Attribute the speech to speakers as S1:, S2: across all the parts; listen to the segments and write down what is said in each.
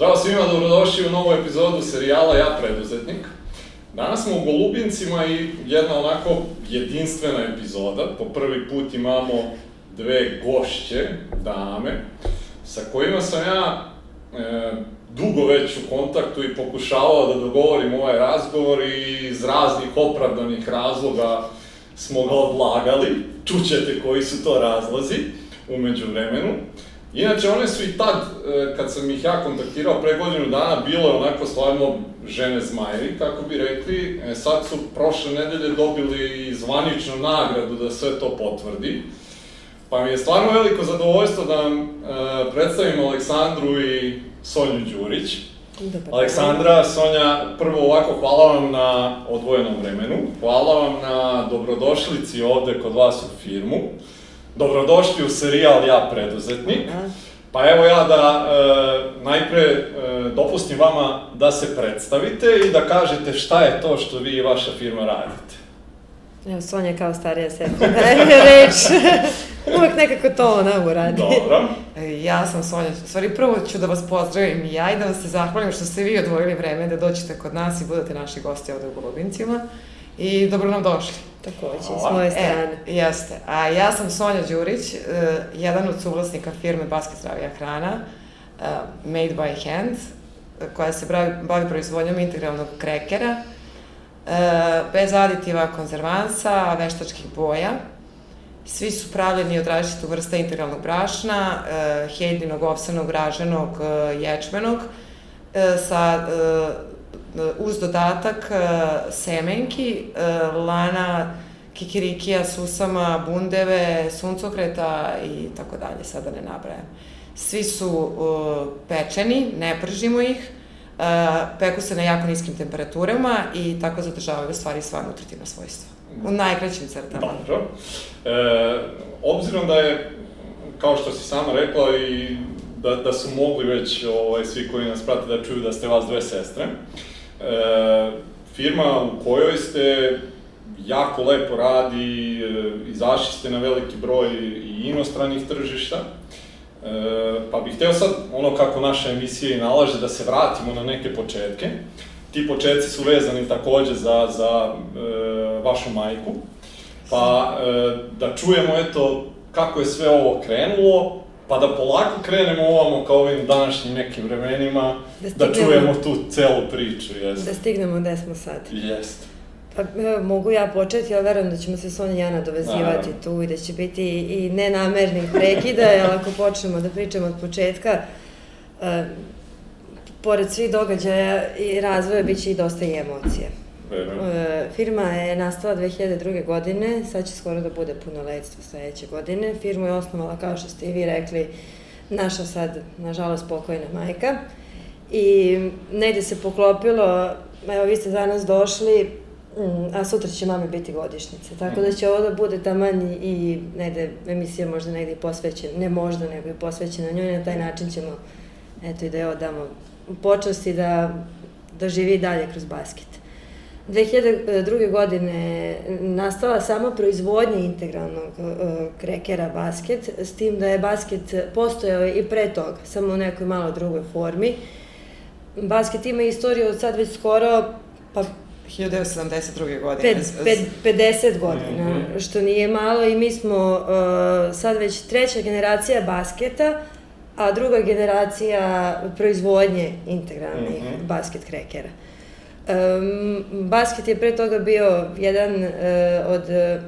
S1: Zdravo svima, dobrodošli u novu epizodu serijala Ja preduzetnik. Danas smo u Golubincima i jedna onako jedinstvena epizoda. Po prvi put imamo dve gošće, dame, sa kojima sam ja e, dugo već u kontaktu i pokušavao da dogovorim ovaj razgovor i iz raznih opravdanih razloga smo ga odlagali. Čućete koji su to razlozi umeđu vremenu. Inače, one su i tad, e, kad sam ih ja kontaktirao pre godinu dana, bilo je onako stvarno žene zmajevi, kako bi rekli. E, sad su prošle nedelje dobili zvaničnu nagradu da sve to potvrdi. Pa mi je stvarno veliko zadovoljstvo da vam e, predstavim Aleksandru i Sonju Đurić.
S2: Dobar
S1: Aleksandra, Sonja, prvo ovako hvala vam na odvojenom vremenu, hvala vam na dobrodošlici ovde kod vas u firmu. Dobrodošli u serijal Ja preduzetnik.
S2: Hvala.
S1: Pa evo ja da e, najpre e, dopustim vama da se predstavite i da kažete šta je to što vi i vaša firma radite.
S2: Evo, Sonja kao starija sestra daje reč. Uvek nekako to ona uradi.
S1: Dobro.
S3: E, Ja sam Sonja. Stvari, prvo ću da vas pozdravim i ja i da vam se zahvalim što ste vi odvojili vreme da dođete kod nas i budete naši gosti ovde u Golubincima. I dobro nam došli.
S2: Takođe, s moje strane.
S3: E, jeste. A ja sam Sonja Đurić, e, jedan od suvlasnika firme Basket Zdravija hrana, e, Made by Hand, e, koja se bavi, bavi proizvodnjom integralnog krekera, e, bez aditiva konzervansa, veštačkih boja. Svi su pravljeni od različitog vrsta integralnog brašna, e, hejdinog, ovsanog, raženog, e, ječmenog, e, sa e, uz dodatak e, semenki, e, lana, kikirikija, susama, bundeve, suncokreta i tako dalje, sada ne nabrajam. Svi su pečeni, ne pržimo ih, peku se na jako niskim temperaturama i tako zadržavaju stvari sva nutritivna svojstva. U najkraćim crtama.
S1: Dobro. E, obzirom da je, kao što si sama rekla, i da, da su mogli već ovaj, svi koji nas prate da čuju da ste vas dve sestre, firma u kojoj ste jako lepo radi, e, izašli ste na veliki broj i inostranih tržišta, E, pa bih hteo sad, ono kako naša emisija i nalaže, da se vratimo na neke početke. Ti početci su vezani takođe za, za e, vašu majku. Pa e, da čujemo, eto, kako je sve ovo krenulo, pa da polako krenemo ovamo kao ovim današnjim nekim vremenima,
S2: Da
S1: da,
S2: stignemo.
S1: čujemo tu celu priču, jeste.
S2: Da stignemo gde smo sad.
S1: Jeste.
S2: Pa, mogu ja početi, ali verujem da ćemo se Sonja i ja nadovezivati
S1: Naravno.
S2: tu i da će biti i nenamernih prekida, jer ako počnemo da pričamo od početka, e, pored svih događaja i razvoja bit će i dosta i emocije. E, firma je nastala 2002. godine, sad će skoro da bude punoletstvo sledeće godine. Firmu je osnovala, kao što ste i vi rekli, naša sad, nažalost, pokojna majka. I negde se poklopilo, evo vi ste danas došli, mm, a sutra će mame biti godišnjice. Tako da će ovo da bude taman i, negde, emisija možda negde i posvećena, ne možda, nego i posvećena njoj, na taj način ćemo, eto i da je odamo počast i da, da živi dalje kroz basket. 2002. godine nastala sama proizvodnja integralnog uh, krekera basket, s tim da je basket postojao i pre toga, samo u nekoj malo drugoj formi. Basket ima istoriju od sad već skoro pa
S3: 1972. godine.
S2: pet,
S3: Z-
S2: pet, 50 godina,
S1: Mhm.
S2: što nije malo i mi smo uh, sad već treća generacija basketa, a druga generacija proizvodnje integralnih
S1: Mhm.
S2: basket krekera. Um, basket je pre toga bio jedan uh, od uh,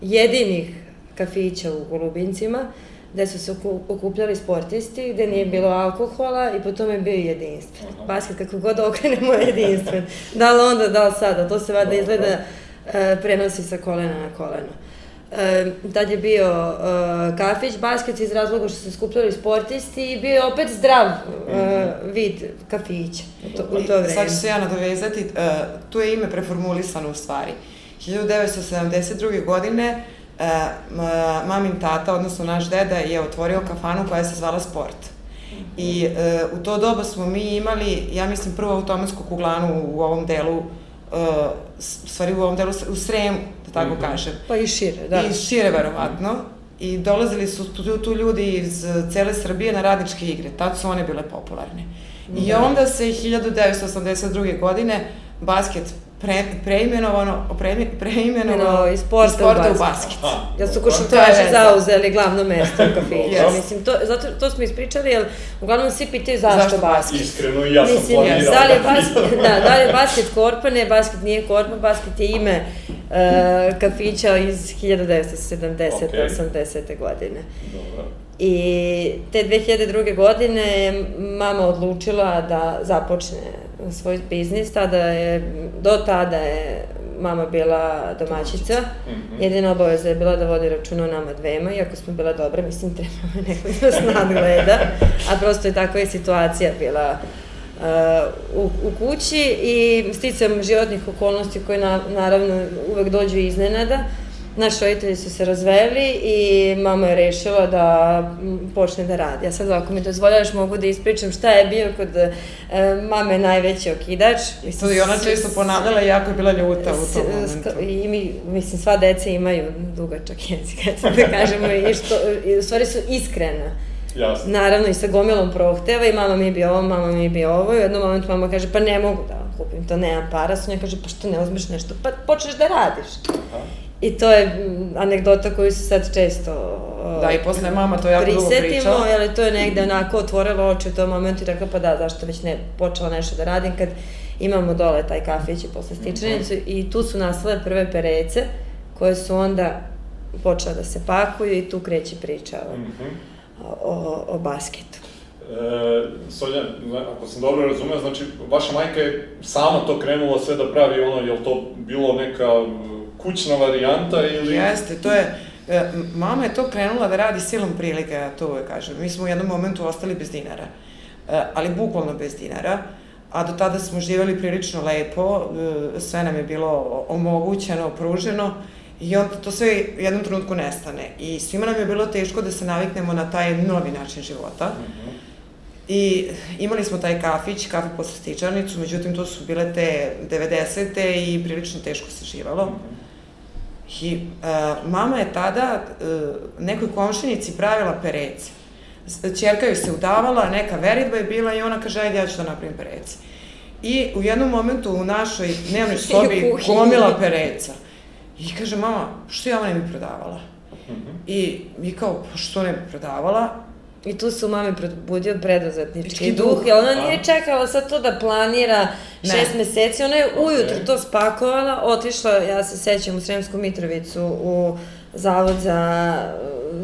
S2: jedinih kafića u Golubincima, gde su se oku- okupljali sportisti, gde nije bilo alkohola i po tome je bio jedinstven. Basket kako god okrenemo je jedinstven. da li onda, da li sada, to se vada izgleda e, prenosi sa kolena na koleno. E, tad je bio e, kafić, basket iz razloga što se skupljali sportisti i bio je opet zdrav e, vid kafića u to, u to vreme.
S3: Sad ću se ja nadovezati, uh, tu je ime preformulisano u stvari. 1972. godine ma- mamin tata, odnosno naš deda, je otvorio kafanu koja se zvala Sport. I uh, u to doba smo mi imali, ja mislim, prvu automatsku kuglanu u ovom delu, u stvari u ovom delu, u Sremu, da tako
S1: Mhm.
S3: kažem.
S2: Pa i šire, da.
S3: I šire, verovatno. I dolazili su tu, tu ljudi iz cele Srbije na radničke igre. Tad su one bile popularne. I onda se 1982. godine basket pre, preimenovano, pre, preimenovano
S2: iz sporta,
S3: sporta
S2: u
S3: u basket.
S2: Ja su
S3: To je veza.
S2: zauzeli glavno mesto u kafiću.
S3: Yes.
S2: Mislim, to, zato, to smo ispričali, jer uglavnom svi pitaju zašto,
S3: Zašto
S2: basket.
S1: Iskreno i ja sam
S2: Mislim,
S1: planirao.
S2: da li je
S1: da
S2: basket, da, da li je basket korpa, ne, basket nije korpa, basket je ime uh, kafića iz 1970.
S1: Okej.
S2: 80. godine.
S1: Dobro.
S2: I te 2002. godine je mama odlučila da započne svoj biznis, tada je, do tada je mama bila domaćica,
S1: Mhm.
S2: jedina obaveza je bila da vodi računa o nama dvema, iako smo bila dobre, mislim, trebalo je neko da nas nadgleda, a prosto je takva i situacija bila uh, u, u kući i sticam životnih okolnosti koje na, naravno uvek dođu iznenada. Naši roditelji su se razveli i mama je rešila da počne da radi. Ja sad, ako mi dozvoljavaš, mogu da ispričam šta je bio kod e, mame najveći okidač.
S3: To i ona često ponavljala i jako je bila ljuta u tom momentu.
S2: I mi, mislim, sva deca imaju dugačak jezik, da kažemo, i što, i u stvari su iskrena.
S1: Jasno.
S2: Naravno i sa gomilom prohteva i mama mi bi ovo, mama mi bi ovo i u jednom momentu mama kaže pa ne mogu da vam kupim to, nemam para, Sonja kaže pa što ne uzmeš nešto, pa počneš da radiš.
S1: Aha.
S2: I to je mm, anegdota koju se sad često
S3: Da, i posle mama to jako dugo
S2: prisetimo,
S3: pričala.
S2: jer to je negde onako otvorila oči u tom momentu i rekla pa da, zašto već ne počela nešto da radim kad imamo dole taj kafić i posle stičanicu i tu su nastale prve perece koje su onda počela da se pakuju i tu kreće priča o,
S1: Mhm.
S2: O, o basketu.
S1: E, Sonja, ako sam dobro razumeo, znači vaša majka je sama to krenula sve da pravi ono, je li to bilo neka kućna varijanta ili...
S3: Jeste, to je, e, mama je to krenula da radi silom prilike, ja to uvek kažem. Mi smo u jednom momentu ostali bez dinara, E, ali bukvalno bez dinara, a do tada smo živeli prilično lepo, e, sve nam je bilo omogućeno, pruženo, i onda to sve u jednom trenutku nestane. I svima nam je bilo teško da se naviknemo na taj novi način života.
S1: Mhm.
S3: I imali smo taj kafić, kafe posle stičarnicu, međutim to su bile te 90. i prilično teško se živalo. I uh, mama je tada uh, nekoj komšinici pravila perece. Ćerka joj se udavala, neka veritba je bila i ona kaže, ajde ja ću da napravim perece. I u jednom momentu u našoj dnevnoj sobi gomila pereca. I kaže, mama, što ja ovo ne bi prodavala?
S1: Mhm.
S3: I mi kao, pa što ne bi prodavala?
S2: I tu se u mami probudio preduzetnički
S3: Čki
S2: duh,
S3: duh,
S2: jer ona
S1: a?
S2: nije čekala sad to da planira
S3: Ne.
S2: šest meseci, ona je ujutro
S1: Okej.
S2: to spakovala, otišla, ja se sećam, u Sremsku Mitrovicu u Zavod za...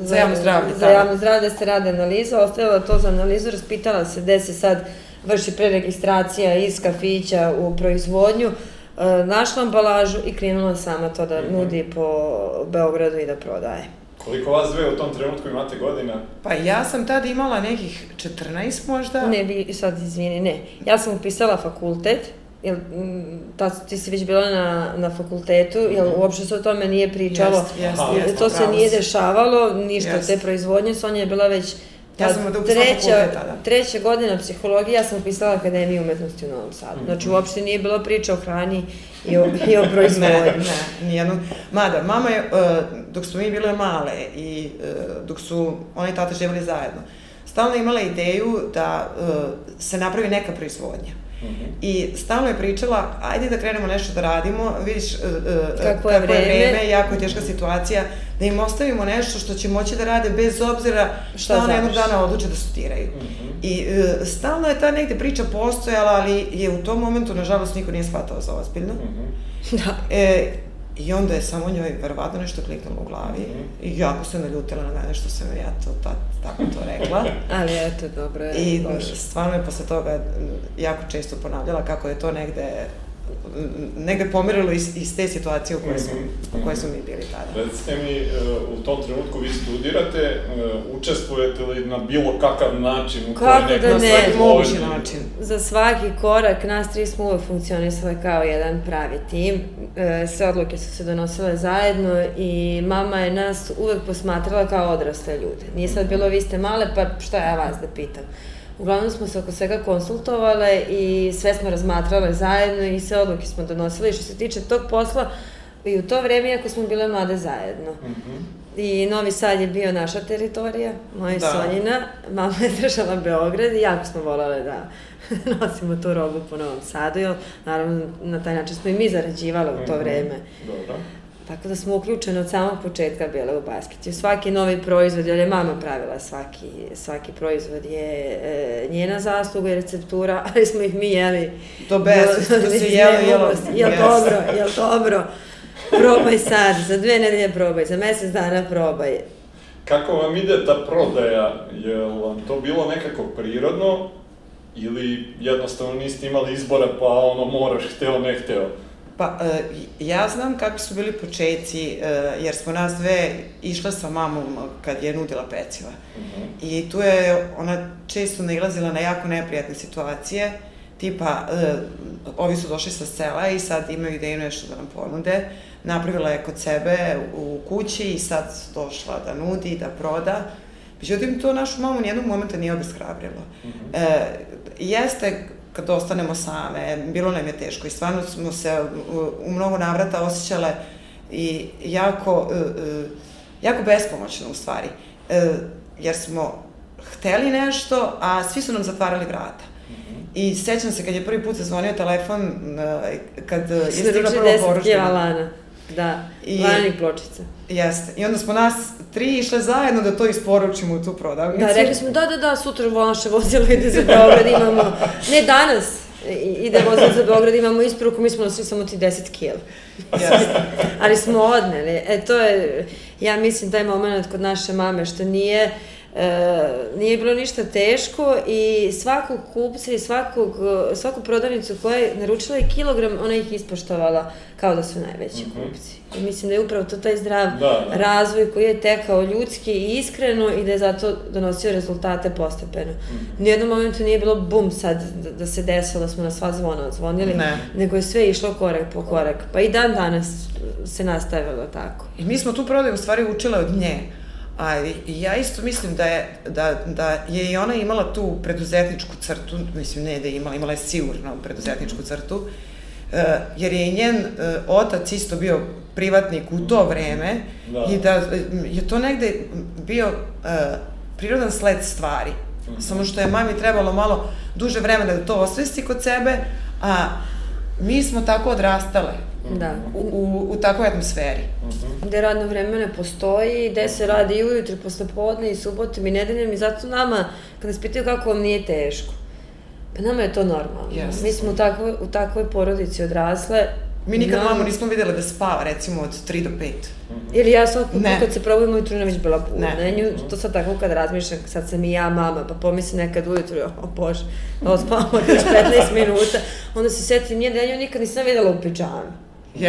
S3: Za javno zdravlje,
S2: Za
S3: tada.
S2: javno zdravlje da se rade analiza, ostavila to za analizu, raspitala se gde se sad vrši preregistracija iz kafića u proizvodnju, našla ambalažu i krenula sama to da
S1: Mhm.
S2: nudi po Beogradu i da prodaje.
S1: Koliko vas dve u tom trenutku imate godina?
S3: Pa ja sam tada imala nekih 14 možda.
S2: Ne, vi, sad izvini, ne. Ja sam upisala fakultet, jel, mm, ta, ti si već bila na, na fakultetu, jel
S1: Mhm.
S2: uopšte se o tome nije pričalo.
S3: Jest, jest, jest,
S2: to se nije dešavalo, ništa
S3: Jest.
S2: te proizvodnje, Sonja je bila već
S3: Ja sam upisala
S2: treća,
S3: tada.
S2: treća godina psihologije, ja sam upisala Akademiju umetnosti u Novom Sadu. Znači,
S3: Mhm.
S2: uopšte nije bilo priča o hrani i o, i o proizvodnji.
S3: Ne, ne, nijedno. Mada, mama je, uh, dok smo mi bile male i uh, dok su ona i tata živjeli zajedno, stalno imala ideju da uh, se napravi neka proizvodnja.
S1: Mhm.
S3: I stalno je pričala, ajde da krenemo nešto da radimo, vidiš uh, uh,
S2: Kakvo je vreme.
S3: jako je teška situacija, da im ostavimo nešto što će moći da rade bez obzira
S2: Šta
S3: šta one jednog dana odluče da studiraju.
S1: Mhm.
S3: I e, stalno je ta negde priča postojala, ali je u tom momentu, nažalost, niko nije shvatao za ozbiljno.
S1: Mhm.
S2: Da.
S3: E, I onda je samo njoj verovatno nešto kliknulo u glavi
S1: Mhm.
S3: i jako se naljutila na mene što sam ja to ta, tako to rekla.
S2: Ali eto, dobro je.
S3: I
S2: Bože.
S3: stvarno je posle toga jako često ponavljala kako je to negde negde pomerilo iz, iz te situacije u kojoj smo,
S1: Mhm.
S3: u kojoj smo mi bili tada.
S1: Recite mi, e, u tom trenutku vi studirate, e, učestvujete li na bilo kakav način u
S2: Kako da ne?
S3: Na svaki
S1: proizvodnji?
S3: mogući način.
S2: Za svaki korak nas tri smo uvek funkcionisale kao jedan pravi tim. E, sve odluke su se donosile zajedno i mama je nas uvek posmatrala kao odrasle ljude. Nije sad bilo vi ste male, pa šta ja vas da pitam. Uglavnom smo se oko svega konsultovale i sve smo razmatrale zajedno i sve odluke smo donosile. I što se tiče tog posla, i u to vreme, iako smo bile mlade zajedno.
S1: Mhm.
S2: I Novi Sad je bio naša teritorija, moja
S3: Da.
S2: Sonjina. Mama je držala Beograd i jako smo volale da nosimo tu robu po Novom Sadu, jer naravno na taj način smo i mi zarađivale u to
S1: Mhm.
S2: vreme.
S1: Dobro.
S2: Tako da smo uključeni od samog početka bile u basket. I svaki novi proizvod, jer je mama pravila svaki, svaki proizvod je e, njena zasluga i receptura, ali smo ih mi jeli.
S3: Do besvesti, to se jelo, jelo.
S2: Jel dobro, jel dobro. Probaj sad, za dve nedelje probaj, za mesec dana probaj.
S1: Kako vam ide ta prodaja? Je vam to bilo nekako prirodno ili jednostavno niste imali izbora pa ono moraš hteo ne hteo?
S3: Pa, e, ja znam kako su bili početci, e, jer smo nas dve išle sa mamom kad je nudila peciva.
S1: Mhm.
S3: I tu je ona često nailazila na jako neprijatne situacije, tipa, e, ovi su došli sa sela i sad imaju ideju nešto da nam ponude. Napravila je kod sebe u kući i sad došla da nudi, da proda. Međutim, to našu mamu nijednog momenta nije obeshrabrilo. E, jeste kad ostanemo same, bilo nam je teško i stvarno smo se u, mnogo navrata osjećale i jako, e, e, jako bespomoćno u stvari. E, jer smo hteli nešto, a svi su nam zatvarali vrata. I sećam se kad je prvi put zazvonio telefon, kad je stigla prva
S2: 10 kila
S3: poručbina.
S2: lana. Da,
S3: I-
S2: I... lanih pločica.
S3: Jeste. I onda smo nas tri išle zajedno da to isporučimo u tu prodavnicu.
S2: Da, rekli smo da, da, da, sutra naše vozilo ide za Beograd, imamo, ne danas, ide vozilo za Beograd, imamo isporuku, mi smo nosili samo ti 10 kila.
S3: Jeste.
S2: Ali smo odneli. E, to je, ja mislim, taj moment kod naše mame, što nije, e, nije bilo ništa teško i svakog kupca i svakog, svaku prodavnicu koja je naručila je kilogram, ona ih ispoštovala kao da su najveći
S1: Mhm.
S2: kupci. I mislim da je upravo to taj zdrav
S1: Da, da.
S2: razvoj koji je tekao ljudski i iskreno i da je zato donosio rezultate postepeno.
S1: Mhm.
S2: U nijednom momentu nije bilo bum sad da, da se desilo da smo na sva zvona odzvonili,
S3: Ne.
S2: nego je sve išlo korak po korak. Pa i dan danas se nastavilo tako.
S3: I mi smo tu prodaju u stvari učile od nje. A ja isto mislim da je, da, da je i ona imala tu preduzetničku crtu, mislim ne da je imala, imala je sigurno preduzetničku crtu, e, jer je i njen e, otac isto bio privatnik u to vreme
S1: Da.
S3: i da e, je to negde bio prirodan sled stvari. Samo što je mami trebalo malo duže vremena da to osvesti kod sebe, a mi smo tako odrastale
S2: Da.
S3: u, u, u takvoj atmosferi.
S2: Gde radno vreme ne postoji, gde se radi i ujutru, posle podne i subotom i nedeljom i zato nama, kad nas pitaju kako vam nije teško, pa nama je to normalno.
S3: Jeste.
S2: Mi smo u takvoj, u takvoj porodici odrasle.
S3: Mi nikad
S2: Nama-
S3: mamu nismo videle da spava, recimo, od 3 do 5.
S2: Ili ja svaki put
S3: Ne.
S2: kad se probudim ujutru ne već bila budna.
S3: Ne.
S2: Nju, to sad tako kad razmišljam, sad sam i ja mama, pa pomislim nekad ujutru, o bože, da ospavamo još 15 minuta, onda se setim nje da ja nju nikad nisam videla u pidžami.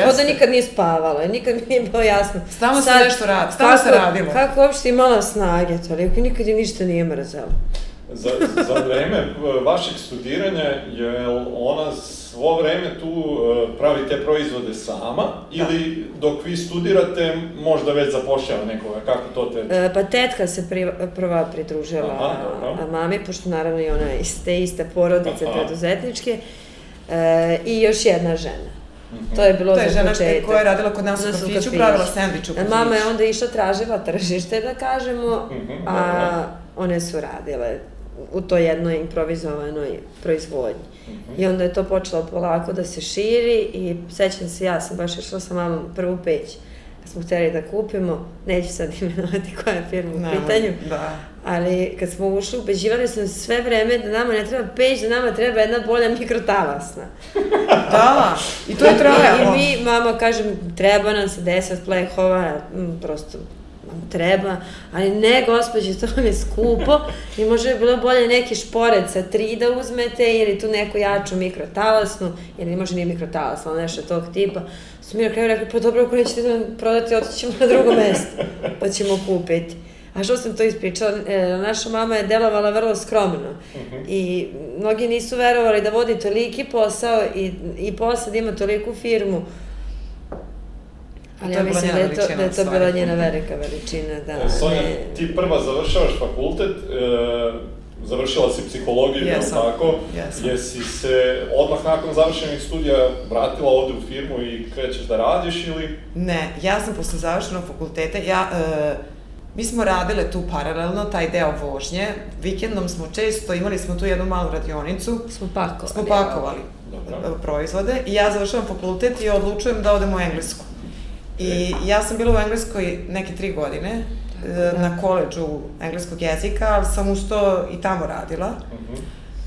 S2: Kao da nikad nije spavala, nikad mi nije bilo jasno.
S3: Stalno se nešto radi, stalno se radilo.
S2: Kako uopšte imala snage, toliko nikad je ništa nije mrzela.
S1: Za, za vreme vašeg studiranja, je ona svo vreme tu e, pravi te proizvode sama ili dok vi studirate možda već zapošljava nekoga, kako to teče?
S2: E, pa tetka se priva, prva pridružila
S1: Aha,
S2: a, mami, pošto naravno i ona je iz te iste porodice
S1: Aha.
S2: preduzetničke, e, i još jedna žena. To je bilo
S3: To je
S2: za
S3: žena
S2: početak.
S3: koja je radila kod nas u kafiću, pravila sendvič u kafiću.
S2: Mama je onda išla tražila tržište, da kažemo,
S1: Mhm,
S2: a
S1: dobro.
S2: one su radile u toj jednoj improvizovanoj proizvodnji. I onda je to počelo polako da se širi i sećam se, ja sam baš išla sa mamom prvu peć. Kad smo hteli da kupimo, neću sad imenovati koja je firma u
S3: Nemoj,
S2: pitanju,
S3: Da.
S2: ali kad smo ušli, ubeđivali smo sve vreme da nama ne treba peć, da nama treba jedna bolja mikrotalasna.
S3: Da, i to je trajalo.
S2: I mi, mama, kažem, treba nam se 10 plehova, m, prosto treba, ali ne, gospođe, to vam je skupo i možda je bilo bolje neki šporet sa tri da uzmete ili tu neku jaču mikrotalasnu, ili može nije mikrotalasna, ali nešto tog tipa. Su mi na kraju rekli, pa dobro, ako nećete da prodati, otići ćemo na drugo mesto, pa ćemo kupiti. A što sam to ispričala, e, naša mama je delovala vrlo skromno i mnogi nisu verovali da vodi toliki posao i, i posle da ima toliku firmu. Ali
S3: To
S2: ja mislim da je to, da je to bila njena velika veličina. Da,
S1: E, Sonja,
S2: ne-
S1: ti prva završavaš fakultet, e, završila si psihologiju,
S3: Jesam.
S1: Tako?
S3: Jesam.
S1: Jesi se odmah nakon završenih studija vratila ovde u firmu i krećeš da radiš ili?
S3: Ne, ja sam posle završenog fakulteta, ja, e, mi smo radile tu paralelno, taj deo vožnje, vikendom smo često, imali smo tu jednu malu radionicu,
S2: Smo pakovali.
S3: smo pakovali
S1: Dobro.
S3: proizvode i ja završavam fakultet i odlučujem da odem u Englesku. I ja sam bila u Engleskoj neke tri godine, e, na koleđu engleskog jezika, ali sam uz to i tamo radila.
S1: Mhm.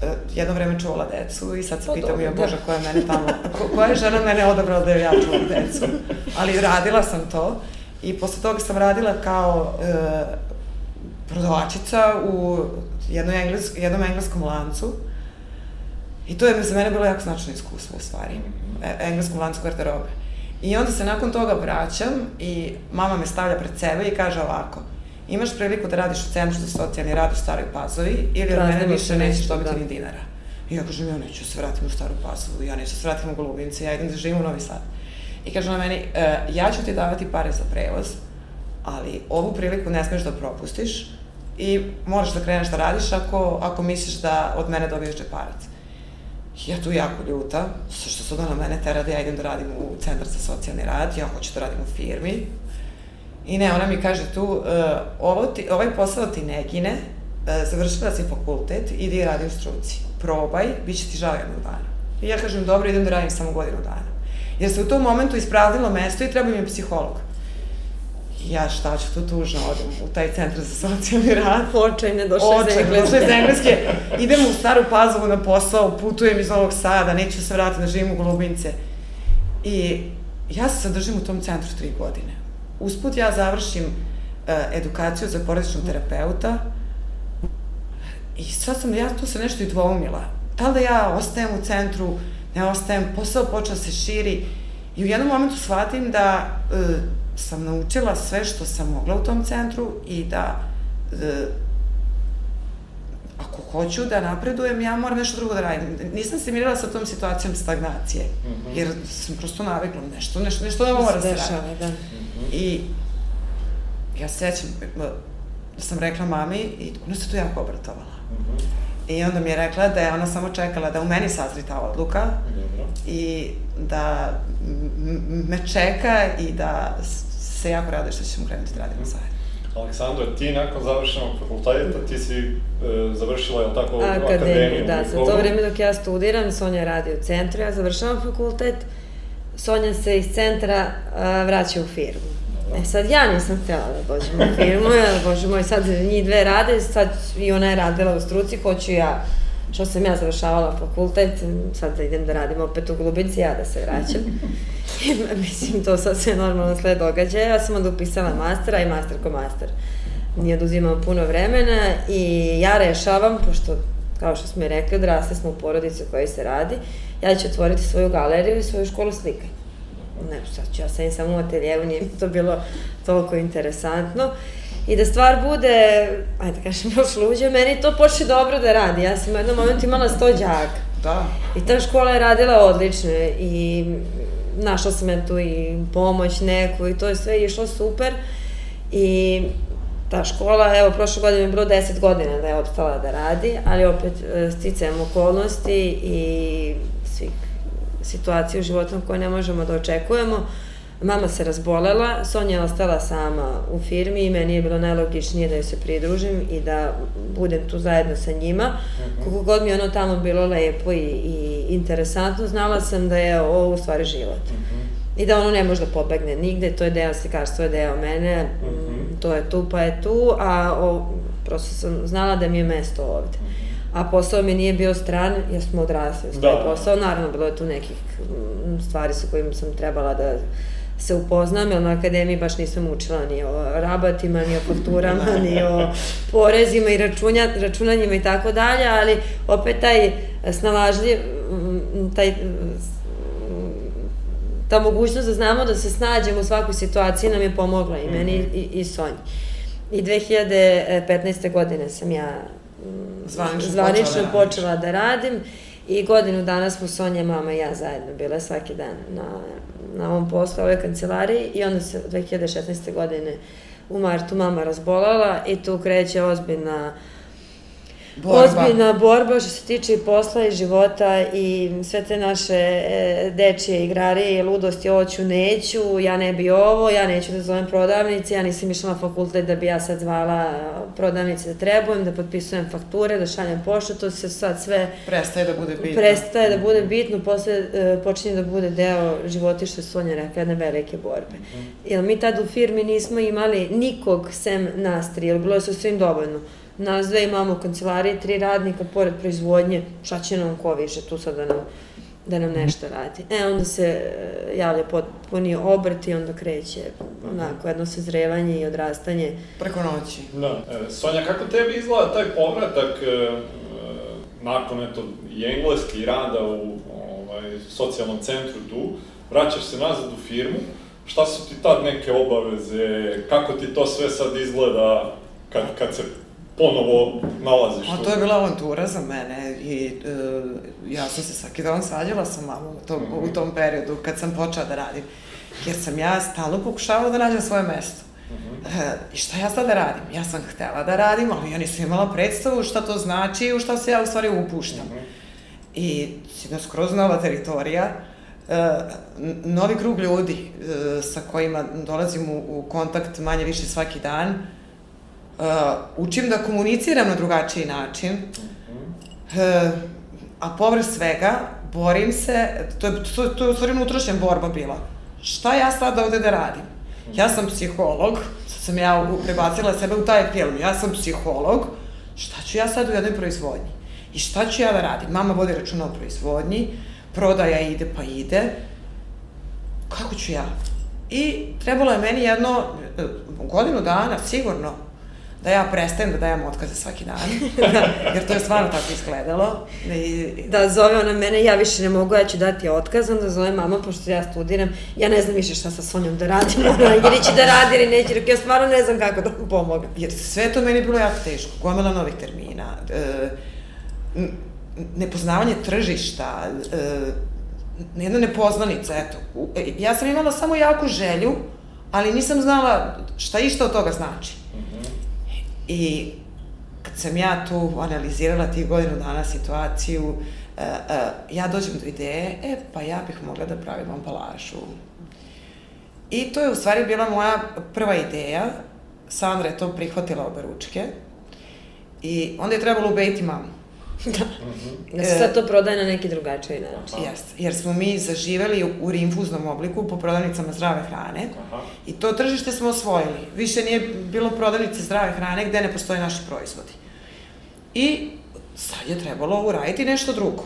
S3: E, jedno vreme čuvala decu i sad se
S2: Pa
S3: pitam, jo
S2: da.
S3: Bože, koja je mene tamo, ko, koja je žena mene odabrala da ja čuvam decu. Ali radila sam to i posle toga sam radila kao e, prodavačica u jednoj englesk, jednom engleskom lancu. I to je za mene bilo jako značajno iskustvo u stvari. E, engleskom lancu garderobe. I onda se nakon toga vraćam i mama me stavlja pred sebe i kaže ovako, imaš priliku da radiš u Centru za socijalni rad u Staroj Pazovi ili od mene više nećeš dobiti
S2: da.
S3: ni dinara. I ja kažem, ja neću se vratim u Staru Pazovu, ja neću se vratim u Golubince, ja idem da živim u Novi Sad. I kaže ona meni, e, ja ću ti davati pare za prevoz, ali ovu priliku ne smeš da propustiš i moraš da kreneš da radiš ako, ako misliš da od mene dobiješ džeparac. Ja tu jako ljuta, što su da na mene tera da ja idem da radim u Centar za socijalni rad, ja hoću da radim u firmi. I ne, ona mi kaže tu, uh, ovo ti, ovaj posao ti ne gine, uh, završila si fakultet, idi radi u struci. Probaj, bit će ti žao jednog dana. I ja kažem, dobro, idem da radim samo godinu dana. Jer se u tom momentu ispraznilo mesto i treba mi je psiholog. Ja šta ću tu tužno, odem u taj centar za socijalni rad.
S2: Očajne došle iz
S3: Očaj,
S2: Engleske.
S3: došla iz Engleske, idem u Staru Pazovu na posao, putujem iz Novog Sada, neću se vratiti da živim u Golubince. I ja se zadržim u tom centru tri godine. Usput ja završim uh, edukaciju za porodičnog terapeuta i sad sam ja tu se nešto i dvoumila. Da li da ja ostajem u centru, ne ostajem, posao počeo da se širi i u jednom momentu shvatim da uh, sam naučila sve što sam mogla u tom centru i da uh, ako hoću da napredujem, ja moram nešto drugo da radim. Nisam se mirila sa tom situacijom stagnacije,
S1: Mhm.
S3: jer sam prosto navikla nešto, nešto, nešto da mora da se
S2: dešava, da.
S3: I ja se sećam da sam rekla mami i ona se tu jako obratovala.
S1: Mhm.
S3: I onda mi je rekla da je ona samo čekala da u meni sazri ta odluka
S1: Dobro.
S3: i da me čeka i da se jako radi što ćemo krenuti da radimo zajedno.
S1: Aleksandro, ti nakon završenog fakulteta, ti si e, završila, je li tako,
S2: Akademiju, da, za to vreme dok ja studiram, Sonja radi u centru, ja završavam fakultet, Sonja se iz centra a, vraća u firmu. E sad ja nisam htjela da dođem u firmu, jer bože moj, sad njih dve rade, sad i ona je radila u struci, hoću ja, što sam ja završavala fakultet, sad da idem da radim opet u Glubinci, ja da se vraćam. I, mislim, to sad sve normalno sled događaja. Ja sam onda upisala mastera i master ko master. Nije oduzimam puno vremena i ja rešavam, pošto, kao što smo i rekli, odrasli smo u porodici u kojoj se radi, ja ću otvoriti svoju galeriju i svoju školu slikanja. Ne, sad ću ja sedim samo u ateljevu, nije mi to bilo toliko interesantno. I da stvar bude, ajde da kažem, još luđe, meni to počne dobro da radi. Ja sam u jednom momentu imala 100 đaka.
S3: Da.
S2: I ta škola je radila odlično i našla sam ja tu i pomoć neku i to je sve išlo super. I ta škola, evo, prošle godine je bilo 10 godina da je opstala da radi, ali opet e, sticajem okolnosti i svih situacija u životu koje ne možemo da očekujemo. Mama se razbolela, Sonja je ostala sama u firmi i meni je bilo najlogičnije da joj se pridružim i da budem tu zajedno sa njima. Koliko god mi je ono tamo bilo lepo i, i interesantno, znala sam da je ovo u stvari život. I da ono ne može da pobegne nigde, to je deo slikarstva, je deo mene, mm, to je tu pa je tu, a o, prosto sam znala da mi je mesto ovde. A posao mi nije bio stran, jer smo odrasli uz taj
S1: Da.
S2: posao. Naravno, bilo je tu nekih mm, stvari sa kojim sam trebala da se upoznam, jer na akademiji baš nisam učila ni o rabatima, ni o fakturama, ni o porezima i računja, računanjima i tako dalje, ali opet taj snalažljiv, mm, taj ta mogućnost da znamo da se snađemo u svakoj situaciji nam je pomogla i meni i, i Sonji. I 2015. godine sam ja mm,
S3: Zvanično
S2: zvanično
S3: počela da
S2: počela da radim i godinu dana smo Sonja, mama i ja zajedno bile svaki dan na, na ovom poslu, ovoj kancelariji i onda se 2016. godine u martu mama razbolala i tu kreće ozbiljna
S3: Borba.
S2: ozbiljna borba što se tiče i posla i života i sve te naše e, dečije igrarije, ludosti, hoću, neću, ja ne bi ovo, ja neću da zovem prodavnice, ja nisam išla na fakultet da bi ja sad zvala prodavnice da trebujem, da potpisujem fakture, da šaljem poštu, to se sad sve
S3: Prestaje da bude bitno.
S2: prestaje da bude bitno, posle e, počinje da bude deo života, što je Sonja rekla, jedne velike borbe. Jer mi tad u firmi nismo imali nikog sem nas tri, jer bilo je sa svim dovoljno. Nas dve imamo u kancelariji, tri radnika, pored proizvodnje, šta će nam ko više tu sad da nam, da nam nešto radi. E, onda se e, javlja potpuni obrt i onda kreće onako jedno sazrevanje i odrastanje.
S3: Preko noći.
S1: Da. E, Sonja, kako tebi izgleda taj povratak e, e, nakon eto, i engleski rada u ovaj, socijalnom centru tu, vraćaš se nazad u firmu, šta su ti tad neke obaveze, kako ti to sve sad izgleda kad, kad se ponovo nalaziš
S3: A to je bila avantura za mene i e, ja sam se svaki dan svađala sa mamom u tom, u tom periodu kad sam počela da radim. Jer sam ja stalno pokušavala da nađem svoje mesto. E, I šta ja sad da radim? Ja sam htela da radim, ali ja nisam imala predstavu šta to znači i u šta se ja u stvari upuštam. I jedna skroz nova teritorija, e, n- novi krug ljudi e, sa kojima dolazim u, u kontakt manje više svaki dan, e, učim da komuniciram na drugačiji način, e, a povrh svega, borim se, to je, to, to je u stvari unutrašnja borba bila. Šta ja sad ovde da radim? Ja sam psiholog, sad sam ja prebacila sebe u taj film, ja sam psiholog, šta ću ja sad u jednoj proizvodnji? I šta ću ja da radim? Mama vodi računa o proizvodnji, prodaja ide pa ide, kako ću ja? I trebalo je meni jedno, e, godinu dana, sigurno, da ja prestajem da dajem otkaze svaki dan, jer to je stvarno tako izgledalo. I,
S2: Da zove ona mene, ja više ne mogu, ja ću dati otkaz, onda zove mama, pošto ja studiram, ja ne znam više šta sa Sonjom da radim, ona, ili će da radi ili neće, ja stvarno ne znam kako da mu pomogam.
S3: Jer sve to meni je bilo jako teško, gomila novih termina, e, nepoznavanje tržišta, e, jedna nepoznanica, eto. E, Ja sam imala samo jaku želju, ali nisam znala šta išta od toga znači. I kad sam ja tu analizirala tih godinu dana situaciju, e, e, ja dođem do ideje, e, pa ja bih mogla da pravim ambalažu. I to je u stvari bila moja prva ideja. Sandra je to prihvatila obe ručke. I onda je trebalo ubediti mamu.
S2: Da se sad to prodaje na neki drugačiji način.
S3: Jeste, jer smo mi zaživeli u, u rinfuznom obliku po prodavnicama zdrave hrane.
S1: Aha.
S3: I to tržište smo osvojili. Više nije bilo prodavnice zdrave hrane gde ne postoje naši proizvodi. I sad je trebalo uraditi nešto drugo.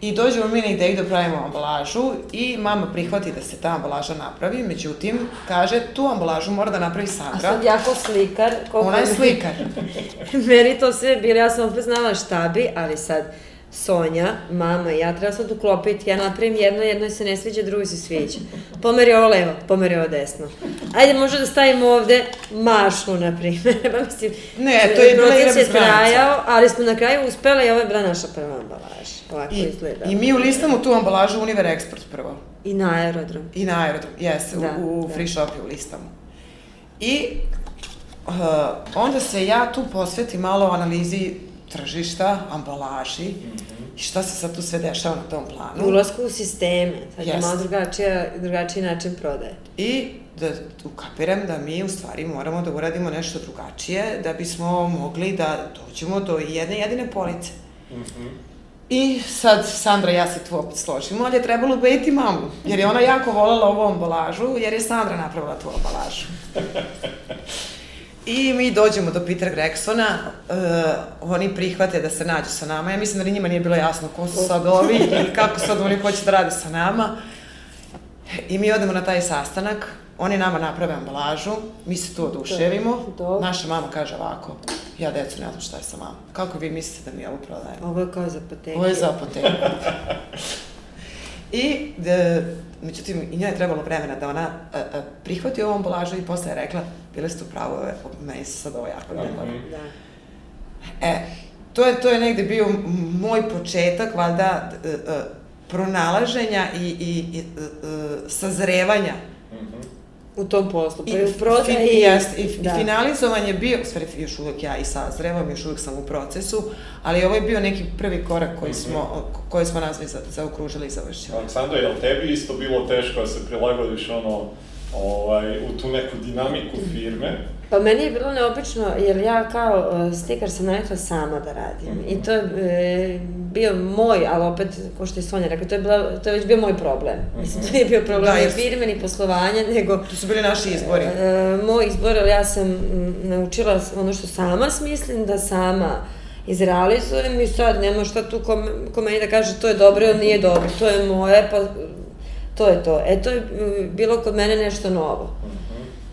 S3: I dođemo mi na ideju da pravimo ambalažu i mama prihvati da se ta ambalaža napravi, međutim, kaže, tu ambalažu mora da napravi
S2: A
S3: Sandra.
S2: sad jako slikar. koliko
S3: Ona je slikar.
S2: Meni to sve bilo, ja sam opet znala šta bi, ali sad Sonja, mama i ja treba sad uklopiti, ja napravim jedno, jednoj se ne sviđa, drugi se sviđa. Pomeri ovo levo, pomeri ovo desno. Ajde, može da stavimo ovde mašnu, na primjer. Mislim,
S3: Ne, to je bila igra bez
S2: trajao, ali smo na kraju uspele i ovo je bila naša prva ambalaža. Ovako
S3: I,
S2: izgleda.
S3: I mi ulistamo tu ambalažu Univer Export prvo.
S2: I na aerodrom.
S3: I na aerodrom, jes,
S2: Da,
S3: u, u
S2: da.
S3: free shopu listamo. I uh, onda se ja tu posvetim malo analizi tržišta, ambalaži i šta se sad tu sve dešava na tom planu.
S2: ulasku u sisteme, sad je
S3: Jeste.
S2: malo drugačija, drugačiji način prodaje.
S3: I da ukapiram da mi u stvari moramo da uradimo nešto drugačije da bismo mogli da dođemo do jedne jedine police. I sad Sandra i ja se tu opet složimo, ali je trebalo ubediti mamu, jer je ona jako volela ovu ambalažu, jer je Sandra napravila tu ambalažu. I mi dođemo do Peter Gregsona, uh, oni prihvate da se nađu sa nama. Ja mislim da ni njima nije bilo jasno ko su sad ovi i kako sad oni hoće da rade sa nama. I mi odemo na taj sastanak, oni nama naprave ambalažu, mi se tu oduševimo. Naša mama kaže ovako, ja decu ne znam šta je sa mamom. Kako vi mislite da mi ovo prodajemo?
S2: Ovo je kao za apoteku.
S3: Ovo je za apoteku. I, de, međutim, i njoj je trebalo vremena da ona a, a, prihvati ovu ambalažu i posle je rekla, bile ste u pravu, ove, meni se sad ovo jako ne gleda.
S2: Da.
S3: E, to je, to je negde bio moj početak, valjda, e, e, pronalaženja i, i, i e, e, sazrevanja
S2: u tom poslu. Pa
S3: I,
S2: prodaji...
S3: i, jest, i,
S2: da.
S3: i finalizovan je bio, u stvari još uvek ja i sazrevam, još uvek sam u procesu, ali ovo je bio neki prvi korak koji
S1: Mhm.
S3: smo, koji smo nazvali za, zaokružili i završili.
S1: Aleksandra, je li tebi isto bilo teško da se prilagodiš ono, ovaj, u tu neku dinamiku firme?
S2: Pa meni je bilo neobično, jer ja kao uh, stikar sam navikla sama da radim. I to je e, bio moj, ali opet, ko što je Sonja rekla, to je, bila, to je već bio moj problem. Mislim, to nije bio problem
S3: Da, jer-
S2: firme, ni poslovanja, nego
S3: To su bili naši izbori.
S2: E, moj izbor, ali ja sam naučila ono što sama smislim, da sama izrealizujem i sad nema šta tu ko, ko meni da kaže to je dobro ili nije dobro, to je moje, pa to je to. E, to je m, bilo kod mene nešto novo.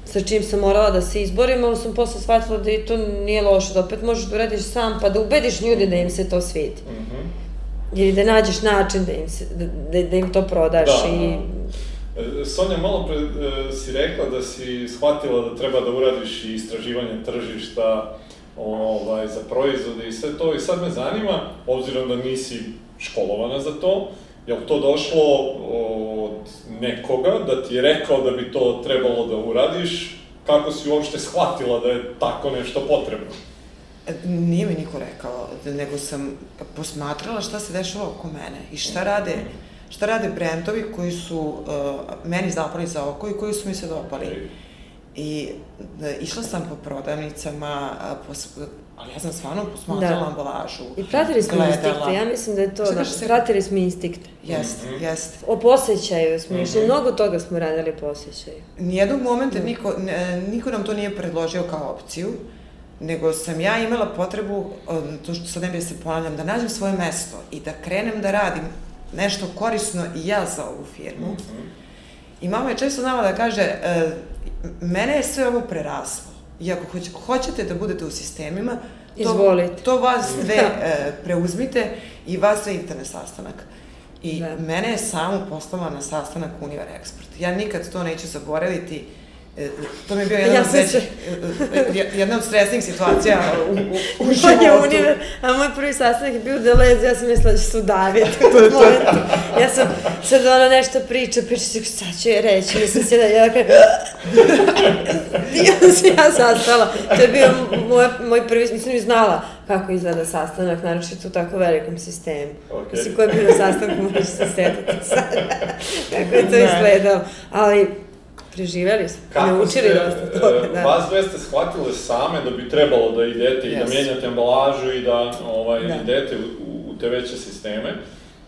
S2: Sa čim sam morala da se izborim, ali sam posle shvatila da i to nije loše, da opet možeš da uradiš sam, pa da ubediš ljude da im se to svidi.
S1: Mhm.
S2: Ili da nađeš način da im, se, da, da, da im to prodaš
S1: Da,
S2: i...
S1: E, Sonja, malo pre e, si rekla da si shvatila da treba da uradiš i istraživanje tržišta ovaj, za proizvode i sve to. I sad me zanima, obzirom da nisi školovana za to, je li to došlo od nekoga da ti je rekao da bi to trebalo da uradiš? Kako si uopšte shvatila da je tako nešto potrebno?
S3: E, Nije mi niko rekao, nego sam posmatrala šta se dešava oko mene i šta rade, šta rade brendovi koji su uh, meni zapali za oko i koji su mi se dopali. I da, išla sam po prodavnicama, a, pos, ali ja sam stvarno posmatrala
S2: Da.
S3: ambalažu.
S2: I pratili smo
S3: gledala.
S2: instikte, ja mislim da je to, da,
S3: Seka?
S2: pratili smo instikte.
S3: Jest,
S1: Mhm.
S3: jest.
S2: O posjećaju smo išli,
S1: Mhm.
S2: mnogo toga smo radili po osjećaju.
S3: Nijednog momenta niko, ne, niko nam to nije predložio kao opciju, nego sam ja imala potrebu, to što sad ne bi da se ponavljam, da nađem svoje mesto i da krenem da radim nešto korisno i ja za ovu firmu.
S1: Mhm.
S3: I mama je često znala da kaže, e, mene je sve ovo preraslo. I ako hoć, hoćete da budete u sistemima, to,
S2: Izvolite.
S3: to vas dve
S2: Da.
S3: e, preuzmite i vas dve idete na sastanak. I
S2: Da.
S3: mene je samo poslala na sastanak Univer Expert. Ja nikad to neću zaboraviti. E, to mi je bio jedan
S2: Ja
S3: od većih,
S2: se-
S3: e, e, jedna od stresnih situacija u, u, u životu.
S2: univer, a moj prvi sastanak je bio u Deleuze, ja sam mislila da će se udaviti u tom momentu. Ja sam sad ona nešto priča, priča se, šta ću je reći, ja sam sjeda, ja kažem, i onda se ja sastala. To je bio moj, moj prvi, mislim, i znala kako izgleda sastanak, naročito u tako velikom sistemu.
S1: Okej.
S2: Mislim, ko je bio na sastanku, možeš se setiti sad kako je to
S3: Ne.
S2: izgledalo. Ali, preživeli smo,
S1: Kako
S2: naučili
S1: ste,
S2: dosta toga,
S1: e,
S2: da.
S1: vas dve ste shvatile same da bi trebalo da idete i da
S3: Yes.
S1: mijenjate ambalažu i da ovaj,
S2: Da.
S1: idete u, u te veće sisteme.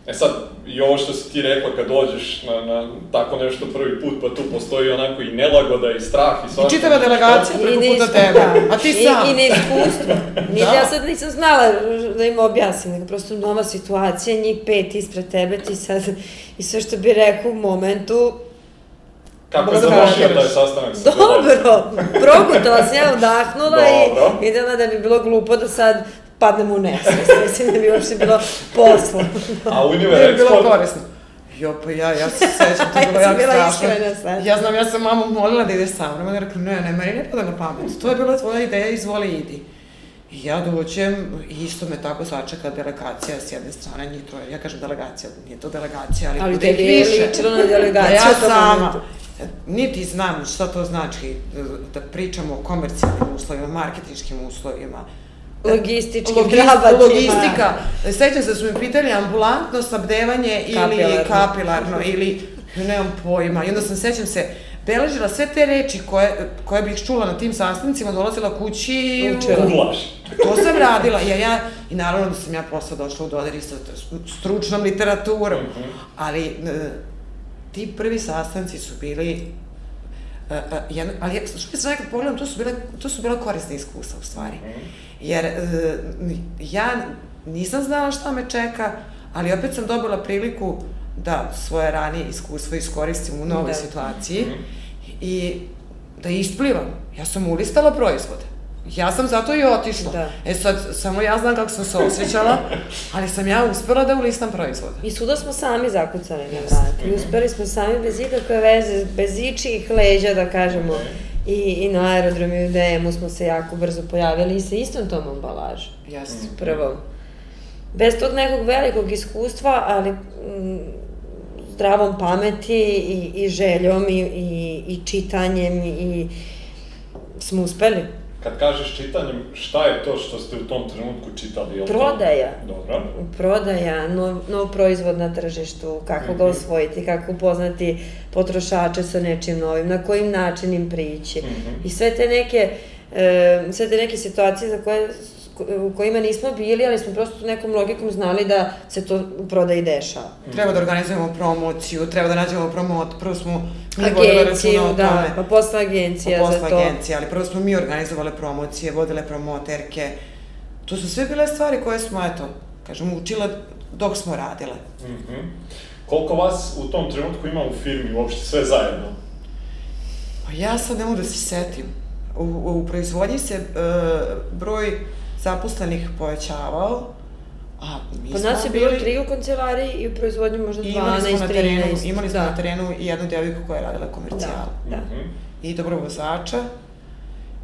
S1: E sad, i ovo što si ti rekla kad dođeš na, na tako nešto prvi put, pa tu postoji onako i nelagoda i strah i
S3: I
S1: svašta.
S3: čitava delegacija preko puta
S2: neiskustvo,
S3: tebe.
S2: da.
S3: A ti
S2: I,
S3: sam.
S2: I neiskustvo. Ni,
S3: Da.
S2: Ja sad nisam znala da im objasnim, nego prosto nova situacija, njih pet ispred tebe, ti sad, i sve što bi rekao u momentu,
S1: Kako je
S2: Dobro.
S1: završio taj sastanak sa
S2: dobro, progutala sam ja udahnula
S1: Dobro.
S2: i videla da bi bilo glupo da sad padnem u nesvest, mislim da bi uopšte bilo posla.
S1: A
S3: To
S1: Univer
S3: je bilo
S1: Export,
S3: korisno. Jo, pa ja, ja se sećam, to je bilo jako strašno. Ja znam, ja sam mamu molila da ide sa mnom, ona je rekla, ne, ne, meni ne pada na pamet, to je bila tvoja ideja, izvoli, idi. I ja dođem, isto me tako sačeka delegacija s jedne strane, njih troje, ja kažem delegacija, nije to delegacija, ali,
S2: Ali
S3: bude ih
S2: tebi je
S3: više.
S2: ličilo na delegaciju
S3: ja sama,
S2: momentu.
S3: Niti znam šta to znači da pričamo o komercijalnim uslovima, marketinškim uslovima,
S2: Logističkim
S3: Logist-. Logistika. Sećam se da su mi pitali ambulantno snabdevanje ili
S2: Kapilarno.
S3: kapilarno ili nemam pojma. I onda sam sećam se beležila sve te reči koje, koje bih čula na tim sastancima, dolazila kući i
S2: Učila.
S3: to sam radila. Ja, ja, I naravno da sam ja posle došla u dodir i sa stručnom literaturom.
S1: Mhm.
S3: Ali e, ti prvi sastanci su bili Uh, uh, jedna, ali ja, što sam nekad pogledam, to su bile, to su bila korisna iskustva u stvari. Jer uh, ja nisam znala šta me čeka, ali opet sam dobila priliku da svoje ranije iskustvo iskoristim u novoj
S2: Da.
S3: situaciji
S1: Mhm.
S3: i da isplivam. Ja sam ulistala proizvode. Ja sam zato i otišla.
S2: Da.
S3: E sad, samo ja znam kako sam se osjećala, ali sam ja uspela da ulistam proizvode.
S2: I svuda smo sami zakucali na vrat. I uspeli smo sami bez ikakve veze, bez ičijih leđa, da kažemo. I, I na aerodromu i u DM-u smo se jako brzo pojavili i sa istom tom ambalažom.
S3: Jeste.
S2: Prvo. Bez tog nekog velikog iskustva, ali mm, zdravom pameti i, i željom i, i, i čitanjem i smo uspeli.
S1: Kad kažeš čitanjem, šta je to što ste u tom trenutku čitali? To-
S2: Prodaja.
S1: Dobro.
S2: prodaja, nov, nov proizvod na tržištu, kako ga
S1: Mhm.
S2: osvojiti, kako upoznati potrošače sa nečim novim, na kojim način im prići.
S1: Mhm.
S2: I sve te neke, e, sve te neke situacije za koje, u kojima nismo bili, ali smo prosto nekom logikom znali da se to u prodaji dešava.
S3: Treba da organizujemo promociju, treba da nađemo promot, prvo smo mi vodile
S2: Agenciju,
S3: računa o
S2: da,
S3: tome.
S2: pa posle agencija
S3: Pa
S2: za
S3: posle
S2: to.
S3: agencije, ali prvo smo mi organizovale promocije, vodile promoterke. To su sve bile stvari koje smo, eto, kažem, učile dok smo radile.
S1: Mhm. Koliko vas u tom trenutku ima u firmi uopšte sve zajedno?
S3: Pa ja sad ne mogu da se setim. U, u proizvodnji se e, broj zaposlenih povećavao, a mi
S2: Pa
S3: smo
S2: nas je bilo
S3: bili-
S2: tri u kancelariji i u proizvodnji možda 12,
S3: i imali smo na terenu,
S2: 13.
S3: imali smo
S2: da.
S3: na terenu i jednu devojku koja je radila komercijal.
S2: Da, da.
S1: Mhm.
S3: I dobro vozača.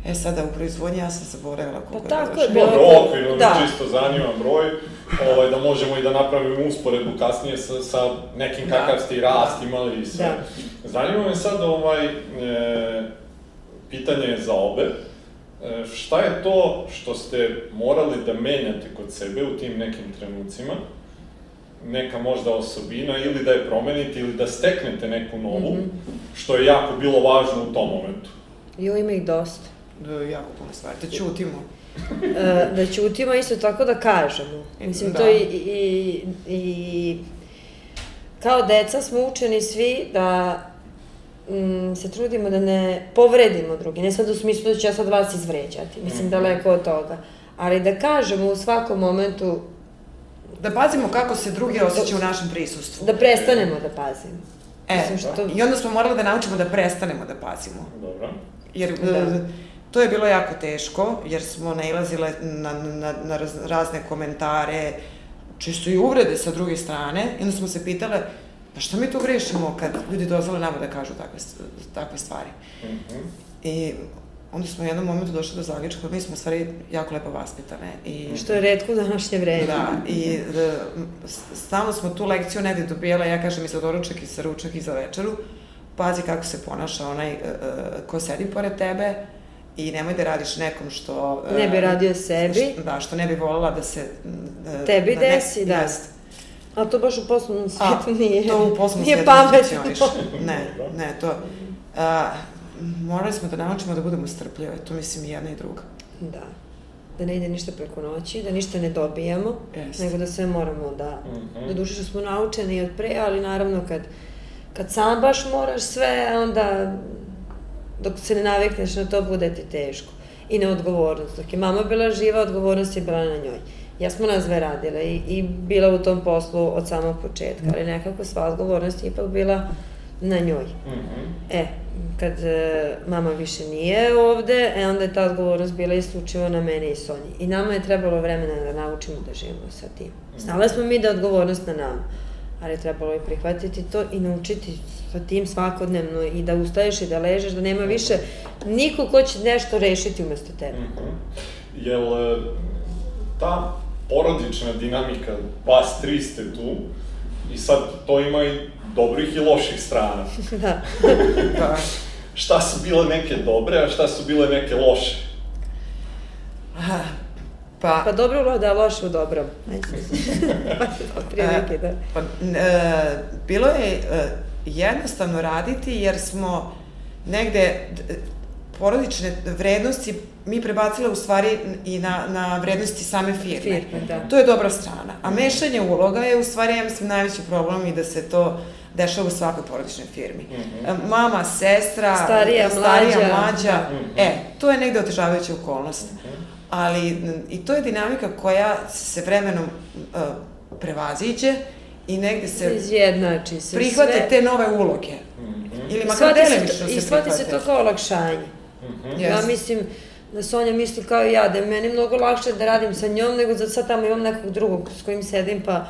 S3: E sada u proizvodnji ja sam zaboravila koliko
S2: Pa
S3: je
S2: tako je bilo.
S1: Dobro, okvirno me
S2: Da.
S1: čisto zanima broj, ovaj, da možemo i da napravimo usporedbu kasnije sa, sa nekim
S3: Da.
S1: kakav ste i rast imali i sve.
S2: Da.
S1: Zanima me sad ovaj, e, pitanje je za obe. E, šta je to što ste morali da menjate kod sebe u tim nekim trenucima? Neka možda osobina ili da je promenite ili da steknete neku novu,
S2: Mhm.
S1: što je jako bilo važno u tom momentu.
S2: Jo, ima ih dosta.
S3: Da, jako puno stvari, da ćutimo.
S2: E, da ćutimo, a isto tako da kažemo. Mislim,
S3: Da.
S2: to i, i, i kao deca smo učeni svi da mm, se trudimo da ne povredimo drugi. Ne sad u smislu da ću ja sad vas izvređati. Mislim,
S1: Mhm.
S2: daleko od toga. Ali da kažemo u svakom momentu
S3: Da pazimo kako se drugi osjećaju u našem prisustvu.
S2: da prestanemo da pazimo.
S3: E,
S2: Mislim, što-
S3: i onda smo morali da naučimo da prestanemo da pazimo.
S1: Dobro.
S3: Jer
S2: Da.
S3: e, to je bilo jako teško, jer smo nailazile na, na, na raz- razne komentare, čisto i uvrede sa druge strane, i onda smo se pitale, pa što mi tu grešimo kad ljudi dozvole nama da kažu takve, takve stvari.
S1: Mhm.
S3: I onda smo u jednom momentu došli do zaključka, mi smo u stvari jako lepo vaspitane. I,
S2: Što je redko u današnje vreme.
S3: Da, i s- stalno smo tu lekciju negde dobijala, ja kažem i za doručak i za ručak i za večeru, pazi kako se ponaša onaj e, ko sedi pored tebe i nemoj da radiš nekom što...
S2: Ne bi radio sebi.
S3: š- Da, što ne bi volila da se...
S2: Tebi
S3: da ne-
S2: desi, da.
S3: jest.
S2: A to baš u poslovnom svijetu nije.
S3: to u poslovnom
S2: nije pametno.
S3: Ne, ne, to... A, morali smo da naučimo da budemo strpljive, to mislim i jedna i druga.
S2: Da. Da ne ide ništa preko noći, da ništa ne dobijamo,
S3: Jeste.
S2: nego da sve moramo da...
S1: Mhm.
S2: Do duše što smo naučeni od pre, ali naravno kad, kad sam baš moraš sve, onda dok se ne navikneš na to, bude ti teško. I neodgovornost. Dok je mama bila živa, odgovornost je bila na njoj. Ja smo nas dve radile i, i bila u tom poslu od samog početka, ali nekako sva odgovornost je ipak bila na njoj.
S1: Mhm.
S2: E, kad e, mama više nije ovde, e, onda je ta odgovornost bila isključivo na mene i Sonji. I nama je trebalo vremena da naučimo da živimo sa tim. Znala smo mi da je odgovornost na nama, ali je trebalo i prihvatiti to i naučiti sa tim svakodnevno i da ustaješ i da ležeš, da nema više niko ko će nešto rešiti umesto tebe.
S1: Mhm. Jel e, ta porodična dinamika, vas tri ste tu, i sad to ima i dobrih i loših strana.
S2: da.
S3: Da.
S1: Šta su bile neke dobre, a šta su bile neke loše?
S3: Aha, Pa,
S2: Pa dobro vlada, a loše u dobrom. Pa, otprilike, da.
S3: Pa, e, bilo je e, jednostavno raditi jer smo negde porodične vrednosti mi prebacile u stvari i na, na vrednosti same firme.
S2: Firme, da.
S3: To je dobra strana. A mešanje uloga je u stvari, ja mislim, najveći problem i da se to dešava u svakoj porodičnoj firmi.
S1: Mhm.
S3: E, Mama, sestra,
S2: Starija,
S3: starija
S2: mlađa.
S3: mlađa.
S1: Mhm.
S3: E, to je negde otežavajuća okolnost. Ali n- i to je dinamika koja se vremenom uh, prevaziđe i negde se
S2: Izjednači se
S3: prihvate
S2: sve.
S3: te nove uloge.
S1: Mhm.
S3: Ili
S2: I
S3: makar
S2: se
S3: delimično se
S2: I shvati se
S3: prihvate.
S2: to kao olakšanje.
S1: Mhm.
S2: Ja
S3: Jeste.
S2: mislim da Sonja misli kao i ja, da je meni mnogo lakše da radim sa njom, nego da sad tamo imam nekog drugog s kojim sedim, pa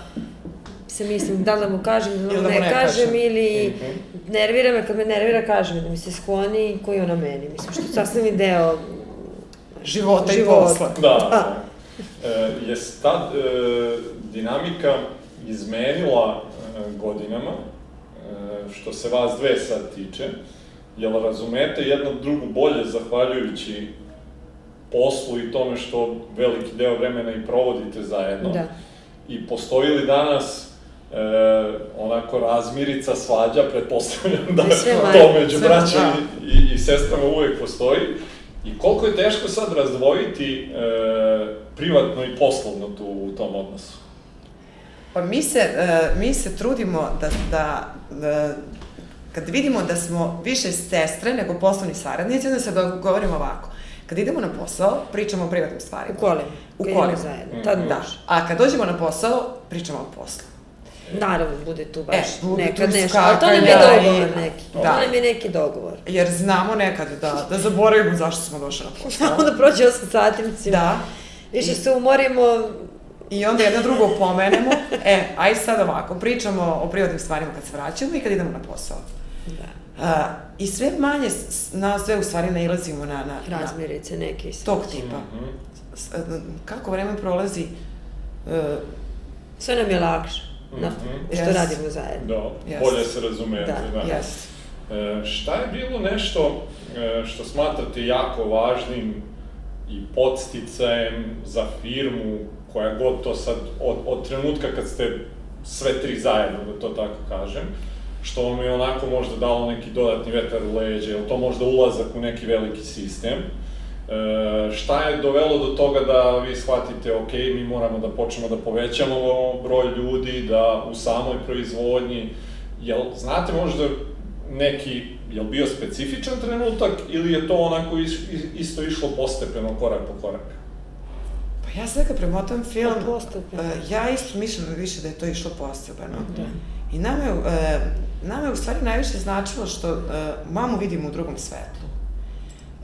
S2: se mislim da li da mu kažem, da,
S3: da mu
S2: ne,
S3: ne
S2: kažem,
S3: kažem.
S2: ili
S1: Mhm.
S2: nervira me, kad me nervira kažem da mi se skloni i koji ona meni. Mislim, što je sasvim deo
S3: Života, i posla.
S1: Da, da. E, je ta e, dinamika izmenila e, godinama? što se vas dve sad tiče, jel razumete jedno drugu bolje zahvaljujući poslu i tome što veliki deo vremena i provodite zajedno?
S2: Da.
S1: I postoji li danas e, onako razmirica, svađa, pretpostavljam da
S2: sve
S1: to
S2: manje,
S1: među braćom
S3: da.
S1: i, i, i sestrama uvek postoji. I koliko je teško sad razdvojiti e, privatno i poslovno tu u tom odnosu?
S3: Pa mi se, e, mi se trudimo da, da, da kad vidimo da smo više sestre nego poslovni saradnici, onda se dogovorimo ovako. Kad idemo na posao, pričamo o privatnim stvarima.
S2: U kolima.
S3: U kolima.
S2: zajedno. Tad
S3: Da. A kad dođemo na posao, pričamo o poslu.
S2: Naravno, bude tu baš
S3: E, bude
S2: nekad
S3: tu
S2: nešto. Ali to nam je
S3: skakanja
S2: dogovor neki.
S3: Da.
S2: To nam je neki dogovor.
S3: Jer znamo nekad da, da zaboravimo zašto smo došli na posao.
S2: Onda prođe 8 sati, mislim.
S3: Da.
S2: Više se umorimo,
S3: I onda jedno drugo pomenemo. E, aj sad ovako, pričamo o privatnim stvarima kad se vraćamo i kad idemo na posao. A, I sve manje nas sve u stvari nailazimo na, na, na
S2: razmirice neke. i sve.
S3: tog tipa.
S1: Mhm.
S3: S- e, Kako vreme prolazi, e,
S2: Sve nam je lakše. Na,
S1: Mhm.
S2: što
S3: Yes.
S2: radimo zajedno.
S1: Da,
S3: Jest.
S1: bolje se razumete,
S2: Da,
S1: da.
S3: jest.
S1: E, šta je bilo nešto e, što smatrate jako važnim i podsticajem za firmu, koja god to sad, od, od trenutka kad ste sve tri zajedno, da to tako kažem, što vam je onako možda dalo neki dodatni vetar u leđe, je li to možda ulazak u neki veliki sistem? E, šta je dovelo do toga da vi shvatite, ok, mi moramo da počnemo da povećamo broj ljudi, da u samoj proizvodnji, jel znate možda neki, jel bio specifičan trenutak ili je to onako is, is, isto išlo postepeno, korak po korak?
S3: Pa ja sad kad premotam film,
S2: postepeno.
S3: e, ja isto mislim više da je to išlo postepeno.
S2: Da.
S3: I nama je, e, nama je u stvari najviše značilo što e, mamu vidimo u drugom svetlu.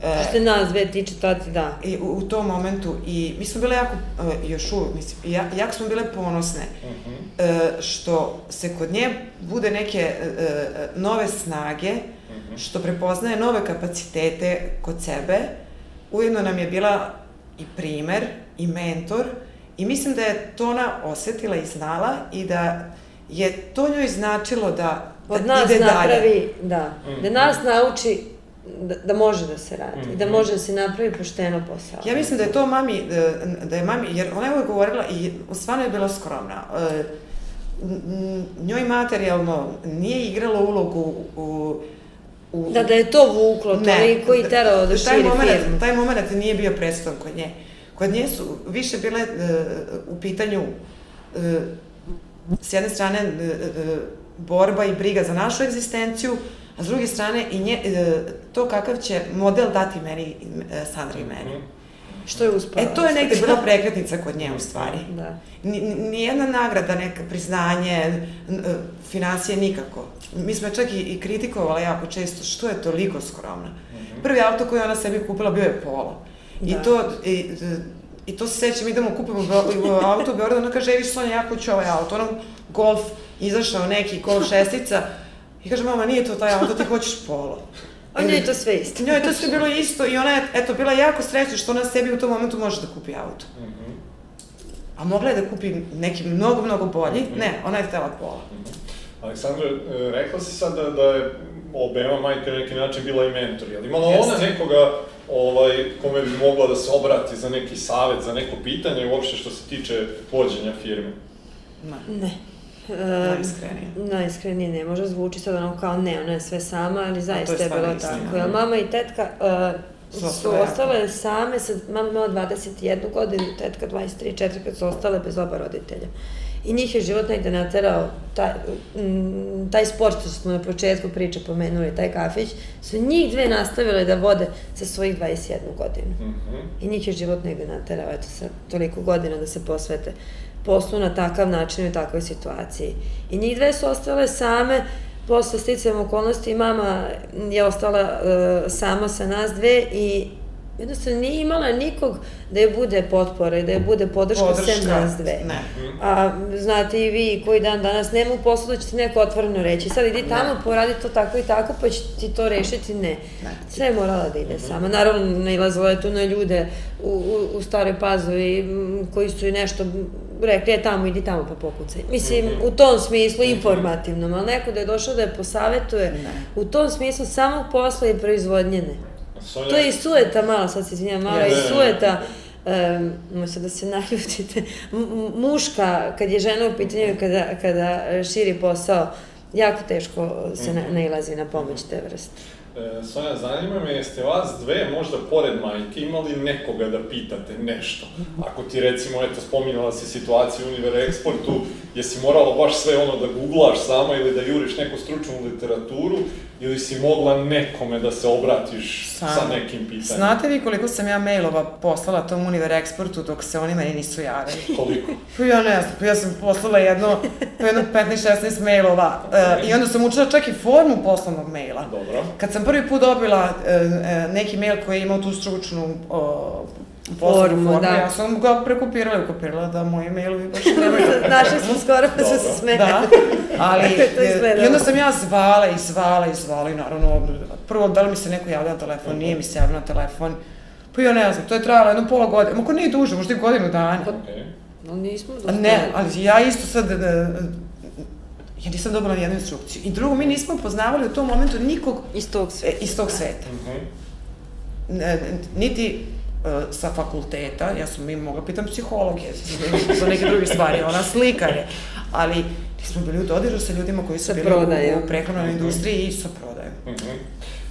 S3: E,
S2: Što se nas dve tiče, tad da.
S3: I u, u tom momentu, i mi smo bile jako, e, još uvijek, mislim, ja, jako smo bile ponosne
S1: Mhm.
S3: e, što se kod nje bude neke e, e, nove snage,
S1: Mhm.
S3: što prepoznaje nove kapacitete kod sebe, ujedno nam je bila i primer, i mentor, i mislim da je to ona osetila i znala i da je to njoj značilo da, da
S2: Od nas
S3: ide dalje.
S2: napravi, da,
S1: Mhm.
S2: da nas nauči da, da može da se radi, i da može da se napravi pošteno posao.
S3: Ja mislim da je to mami, da- da je mami, jer ona je uvijek govorila i stvarno je bila skromna. E, njoj materijalno nije igralo ulogu u... u
S2: Da, da je to vuklo toliko i teralo da
S3: taj
S2: širi
S3: moment,
S2: firmu.
S3: Taj moment nije bio predstavan kod nje. Kod nje su više bile e, u pitanju e, s jedne strane e, e, borba i briga za našu egzistenciju, a s druge strane i nje, e, to kakav će model dati meni, e, Sandra i meni.
S1: Mhm.
S2: Što je uspela.
S3: E, to je negde bila prekretnica kod nje, u stvari.
S2: Da.
S3: Ni- ni- Nijedna nagrada, neka priznanje, e, financije nikako. Mi smo čak i, i kritikovali jako često što je toliko skromna. Prvi auto koji ona sebi kupila bio je Polo. I
S2: Da.
S3: to, i, i to se sećam, idemo kupimo auto u Beogradu, ona kaže, evi Sonja, ja hoću ovaj auto. Ono, Golf, izašao neki, Golf šestica. I kaže, mama, nije to taj auto, ti hoćeš Polo.
S2: A njoj je to sve isto.
S3: Njoj je to sve bilo isto i ona je, eto, bila jako srećna što ona sebi u tom momentu može da kupi auto.
S1: Mhm.
S3: A mogla je da kupi neki mnogo, mnogo bolji.
S1: Mhm.
S3: Ne, ona je htela pola.
S1: Aleksandra, e, rekla si sad da, da je obema majka na neki način bila i mentor. Je li imala
S3: Jeste.
S1: ona nekoga ovaj, kome bi mogla da se obrati za neki savet, za neko pitanje uopšte što se tiče vođenja firme?
S3: Ne,
S2: Ne. E,
S3: najiskrenije.
S2: najiskrenije ne može zvuči sad ono kao ne, ona je sve sama, ali zaista je,
S3: stvarno
S2: bilo
S3: istina,
S2: tako. Jer mama i tetka uh,
S3: Su
S2: su,
S3: ostale jako.
S2: ostale same, sad, mama imala 21 godinu, tetka 23, 4 kad su ostale bez oba roditelja. I njih je život negde naterao, taj, mm, taj sport što smo na početku priče pomenuli, taj kafić, su njih dve nastavile da vode sa svojih 21 godinu.
S1: Mhm.
S2: I njih je život negde naterao, eto sad, toliko godina da se posvete poslu na takav način i u takvoj situaciji. I njih dve su ostale same, posle sticajem okolnosti, mama je ostala uh, sama sa nas dve i jednostavno nije imala nikog da je bude potpora i da je bude podrška, sem nas dve.
S3: Ne.
S2: A znate i vi koji dan danas nema u poslu da će ti neko otvoreno reći sad idi tamo, poradi to tako i tako pa će ti to rešiti, ne.
S3: Ne.
S2: Sve je morala da ide sama. Naravno, nailazila je tu na ljude u, u, u staroj pazovi koji su i nešto rekli, je tamo, idi tamo pa pokucaj. Mislim,
S1: Mhm.
S2: u tom smislu, informativnom, ali neko da je došao da je posavetuje,
S3: Ne.
S2: u tom smislu samog posla i proizvodnje ne.
S1: Sonja,
S2: To je i sueta malo, sad se izvinjam, malo je i sueta, um, možete da se naljutite, muška, kad je žena u pitanju, i kada, kada širi posao, jako teško se
S1: Mhm.
S2: na, nailazi na pomoć te vrste.
S1: E, Sonja, zanima me, jeste vas dve možda pored majke imali nekoga da pitate nešto? Ako ti recimo, eto, spominjala si situaciju u Univer Exportu, jesi morala baš sve ono da googlaš sama ili da juriš neku stručnu literaturu, ili si mogla nekome da se obratiš
S3: Sama.
S1: sa nekim pitanjem?
S3: Znate vi koliko sam ja mailova poslala tom Univer Exportu dok se oni meni nisu javili?
S1: Koliko?
S3: Pa ja ne znam, pa ja sam poslala jedno, pa jedno 15-16 mailova uh, i onda sam učila čak i formu poslovnog maila.
S1: Dobro.
S3: Kad sam prvi put dobila uh, uh, neki mail koji je imao tu stručnu uh,
S2: Formu,
S3: formu,
S2: da.
S3: ja sam ga prekopirala i ukopirala da moji mailovi baš nemaju.
S2: Našli smo skoro pa su se smeli.
S3: Da, ali e, i onda sam ja zvala i zvala i zvala i naravno, prvo da li mi se neko javlja na telefon, nije mi se javio na telefon, pa ja ne znam, to je trajalo jedno pola godine, ako nije duže, možda i godinu dana.
S1: Okay.
S2: Ali nismo
S3: A
S2: dosta...
S3: Ne, ali ja isto sad, e, ja nisam dobila nijednu instrukciju. I drugo, mi nismo poznavali u tom momentu nikog
S2: Iz tog sveta.
S3: iz tog sveta.
S1: Mhm.
S3: Ne, niti sa fakulteta, ja sam mi mogla pitam psihologe za neke druge stvari, ona slikare, ali nismo bili u dodiru sa ljudima koji su
S2: Sa
S3: bili
S2: prodajom.
S3: u, prehranoj industriji i sa prodajom.
S1: Mhm.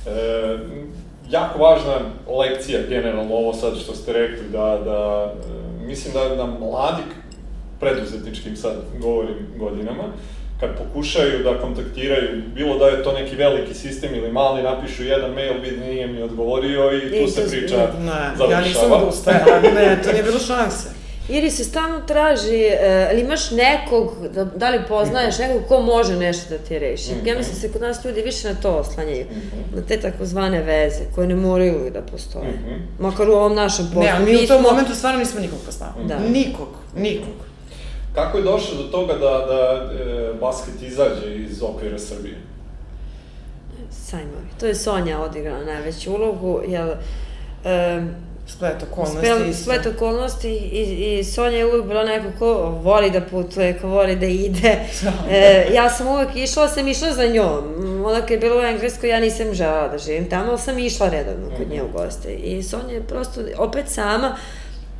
S1: E, jako važna lekcija, generalno ovo sad što ste rekli, da, da e, mislim da, da mladi, preduzetničkim sad govorim godinama, kad pokušaju da kontaktiraju, bilo da je to neki veliki sistem ili mali, napišu jedan mail, vidi nije mi odgovorio i tu
S2: I
S1: se
S2: to-
S1: priča
S3: Ne,
S1: završava.
S3: ja nisam odustajala, ne, to nije bilo šanse.
S2: Ili se stalno traži, e, ali imaš nekog, da, da li poznaješ nekog ko može nešto da ti reši.
S1: Mhm.
S2: Ja mislim da se kod nas ljudi više na to oslanjaju.
S1: Mhm.
S2: Na te takozvane veze, koje ne moraju da postoje.
S1: Mhm.
S2: Makar u ovom našem poslu.
S3: Ne, ali mi u tom
S2: smo-
S3: momentu stvarno nismo nikog poznavali.
S2: Da.
S3: Nikog, nikog.
S1: Kako je došlo do toga da, da e, basket izađe iz okvira Srbije?
S2: Sajmovi. To je Sonja odigrala najveću ulogu, jer um,
S3: Splet okolnosti. isto.
S2: splet okolnosti i, i Sonja je uvijek bila neko ko voli da putuje, ko voli da ide. E, ja sam uvek išla, sam išla za njom. Ona kad je bila u Engleskoj, ja nisam žela da živim tamo, ali sam išla redovno kod nje u goste. I Sonja je prosto opet sama,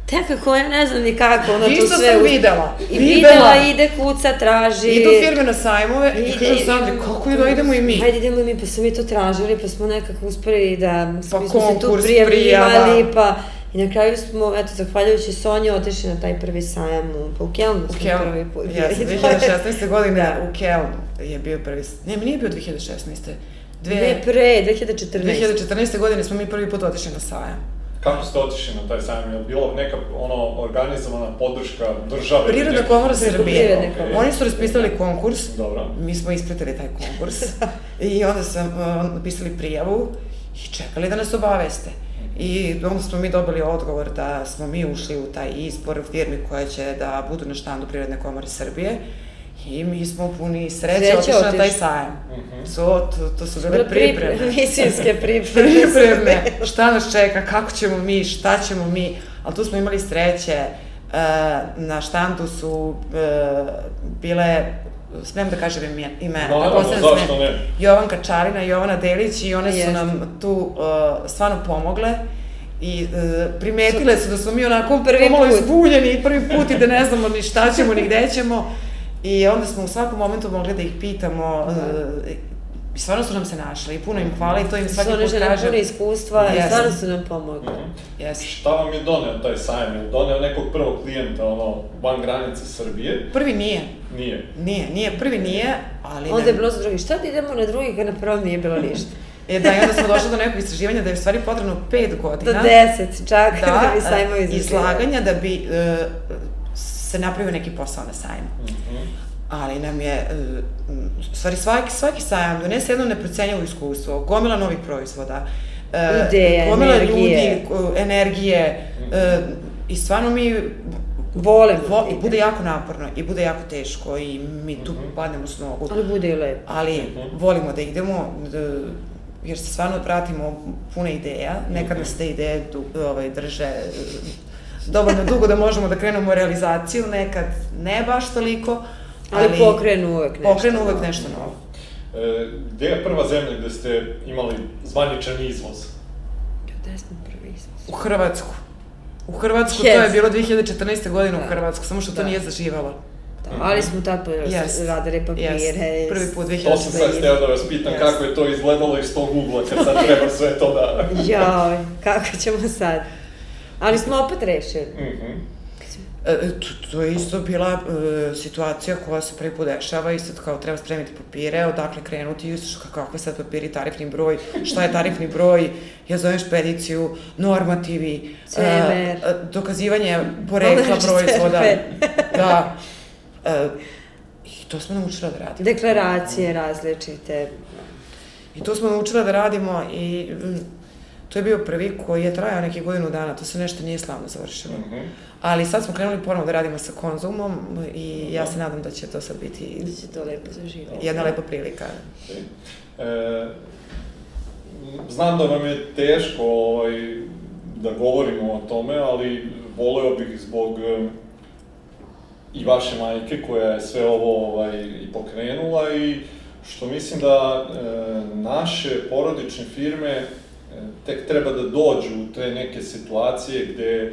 S2: Tekako, ja ne znam ni kako, ona to
S3: Isto
S2: sve...
S3: sam
S2: uz-
S3: videla.
S2: I
S3: Videla.
S2: videla, ide, kuca, traži.
S3: Idu firme na sajmove i
S2: Ide-
S3: kažu Sandri, kako je da idemo i mi?
S2: Hajde idemo i mi, pa smo mi to tražili, pa smo nekako uspeli da,
S3: Pa
S2: mi smo se tu
S3: konkurs,
S2: prijavljivali, pa i na kraju smo, eto, zahvaljujući Sonji, otišli na taj prvi sajam u, pa u Kelnu
S3: U Kelnu,
S2: prvi put. bili.
S3: 2016. godine
S2: Da.
S3: u Kelnu je bio prvi, ne, nije bio 2016.
S2: Dve
S3: Dve,
S2: pre, 2014.
S3: 2014. godine smo mi prvi put otišli na sajam.
S1: Kako ste otišli na taj sajam? Je bilo neka ono, organizovana podrška države?
S3: Prirodna komora Srbije.
S2: Komore.
S3: Oni su raspisali konkurs,
S1: Dobro.
S3: mi smo ispratili taj konkurs i onda sam uh, napisali prijavu i čekali da nas obaveste. I onda smo mi dobili odgovor da smo mi ušli u taj izbor firmi koja će da budu na štandu Prirodne komore Srbije i mi smo puni sreće,
S2: Sreće
S3: otišli na taj sajam.
S1: Mhm.
S3: So, to, to su bile
S2: Bile pripre-
S3: pripreme.
S2: Misinske pripreme.
S3: pripreme, šta nas čeka, kako ćemo mi, šta ćemo mi, ali tu smo imali sreće, e, na štandu su e, bile, smem da kažem ime- imena,
S1: Naravno,
S3: pretpostavljam da
S1: zašto ne?
S3: Jovanka Čarina, Jovana Delić i one su
S2: Jeste.
S3: nam tu e, stvarno pomogle i e, primetile su da smo mi onako
S2: Prvi
S3: pomalo
S2: put.
S3: izbuljeni prvi put i da ne znamo ni šta ćemo, ni gde ćemo. I onda smo u svakom momentu mogli da ih pitamo
S2: Da.
S3: e, i stvarno su nam se našli i puno im hvala i to im svaki put kažem.
S2: pune iskustva i
S3: Jeste.
S2: stvarno su nam pomogli.
S1: Mhm.
S3: Jeste.
S1: Šta vam je doneo taj sajam? Je doneo nekog prvog klijenta, ono, van granice Srbije?
S3: Prvi nije.
S1: Nije.
S3: Nije, nije, prvi nije, ali...
S2: Onda
S3: ne-
S2: je bilo za drugi. Šta da idemo na drugi kad na prvom nije bilo ništa?
S3: E, da, i onda smo došli do nekog istraživanja da je u stvari potrebno pet
S2: Do
S3: godina.
S2: deset čak da,
S3: da,
S2: bi sajmovi
S3: e,
S2: izlaganja.
S3: izlaganja da bi e, se napravio neki posao na sajmu.
S1: Mhm.
S3: Ali nam je, e, u stvari svaki, svaki sajam donese jedno neprocenjivo iskustvo, gomila novih proizvoda, e,
S2: Ideja,
S3: gomila
S2: energije.
S3: ljudi, energije, e, i stvarno mi
S2: Volimo.
S3: vo, i bude jako naporno i bude jako teško i mi tu
S1: Mhm.
S3: padnemo s nogu.
S2: Ali bude i lepo.
S3: ali
S1: Mhm.
S3: volimo da idemo, d- jer se stvarno pratimo pune ideja, nekad nas te ideje ovaj, drže dovoljno dugo da možemo da krenemo u realizaciju, nekad ne baš toliko,
S2: ali, ali pokrenu uvek nešto
S3: Pokrenu uvek nešto novo.
S1: E, gde je prva zemlja gde ste imali zvaničan izvoz?
S2: Gde smo prvi izvoz?
S3: U Hrvatsku. U Hrvatsku, yes. to je bilo 2014. godine da. u Hrvatsku, samo što to da. nije zaživalo.
S2: Da, ali smo tad yes. radili papire. Yes.
S3: Prvi put 2014.
S1: To sam sad htio da vas pitam yes. kako je to izgledalo iz tog ugla kad sad treba sve to da...
S2: Joj, kako ćemo sad? Ali smo opet rešili. Mm -hmm.
S3: E, to, to je isto bila e, situacija koja se prvi put dešava i sad kao treba spremiti papire, odakle krenuti, kako je sad papiri, tarifni broj, šta je tarifni broj, ja zovem špediciju, normativi,
S2: e,
S3: dokazivanje porekla proizvoda. da. E, I to smo naučila da radimo.
S2: Deklaracije različite.
S3: I to smo naučila da radimo i To je bio prvi koji je trajao neki godinu dana, to se nešto nije slavno završilo. Mm -hmm. Ali sad smo krenuli ponovo da radimo sa konzumom i ja se nadam da će to sad biti...
S2: Da će to lepo zaživati.
S3: Jedna lepa prilika.
S1: E, znam da vam je teško ovaj, da govorimo o tome, ali voleo bih zbog e, i vaše majke koja je sve ovo ovaj, i pokrenula i što mislim da e, naše porodične firme tek treba da dođu u te neke situacije gde e,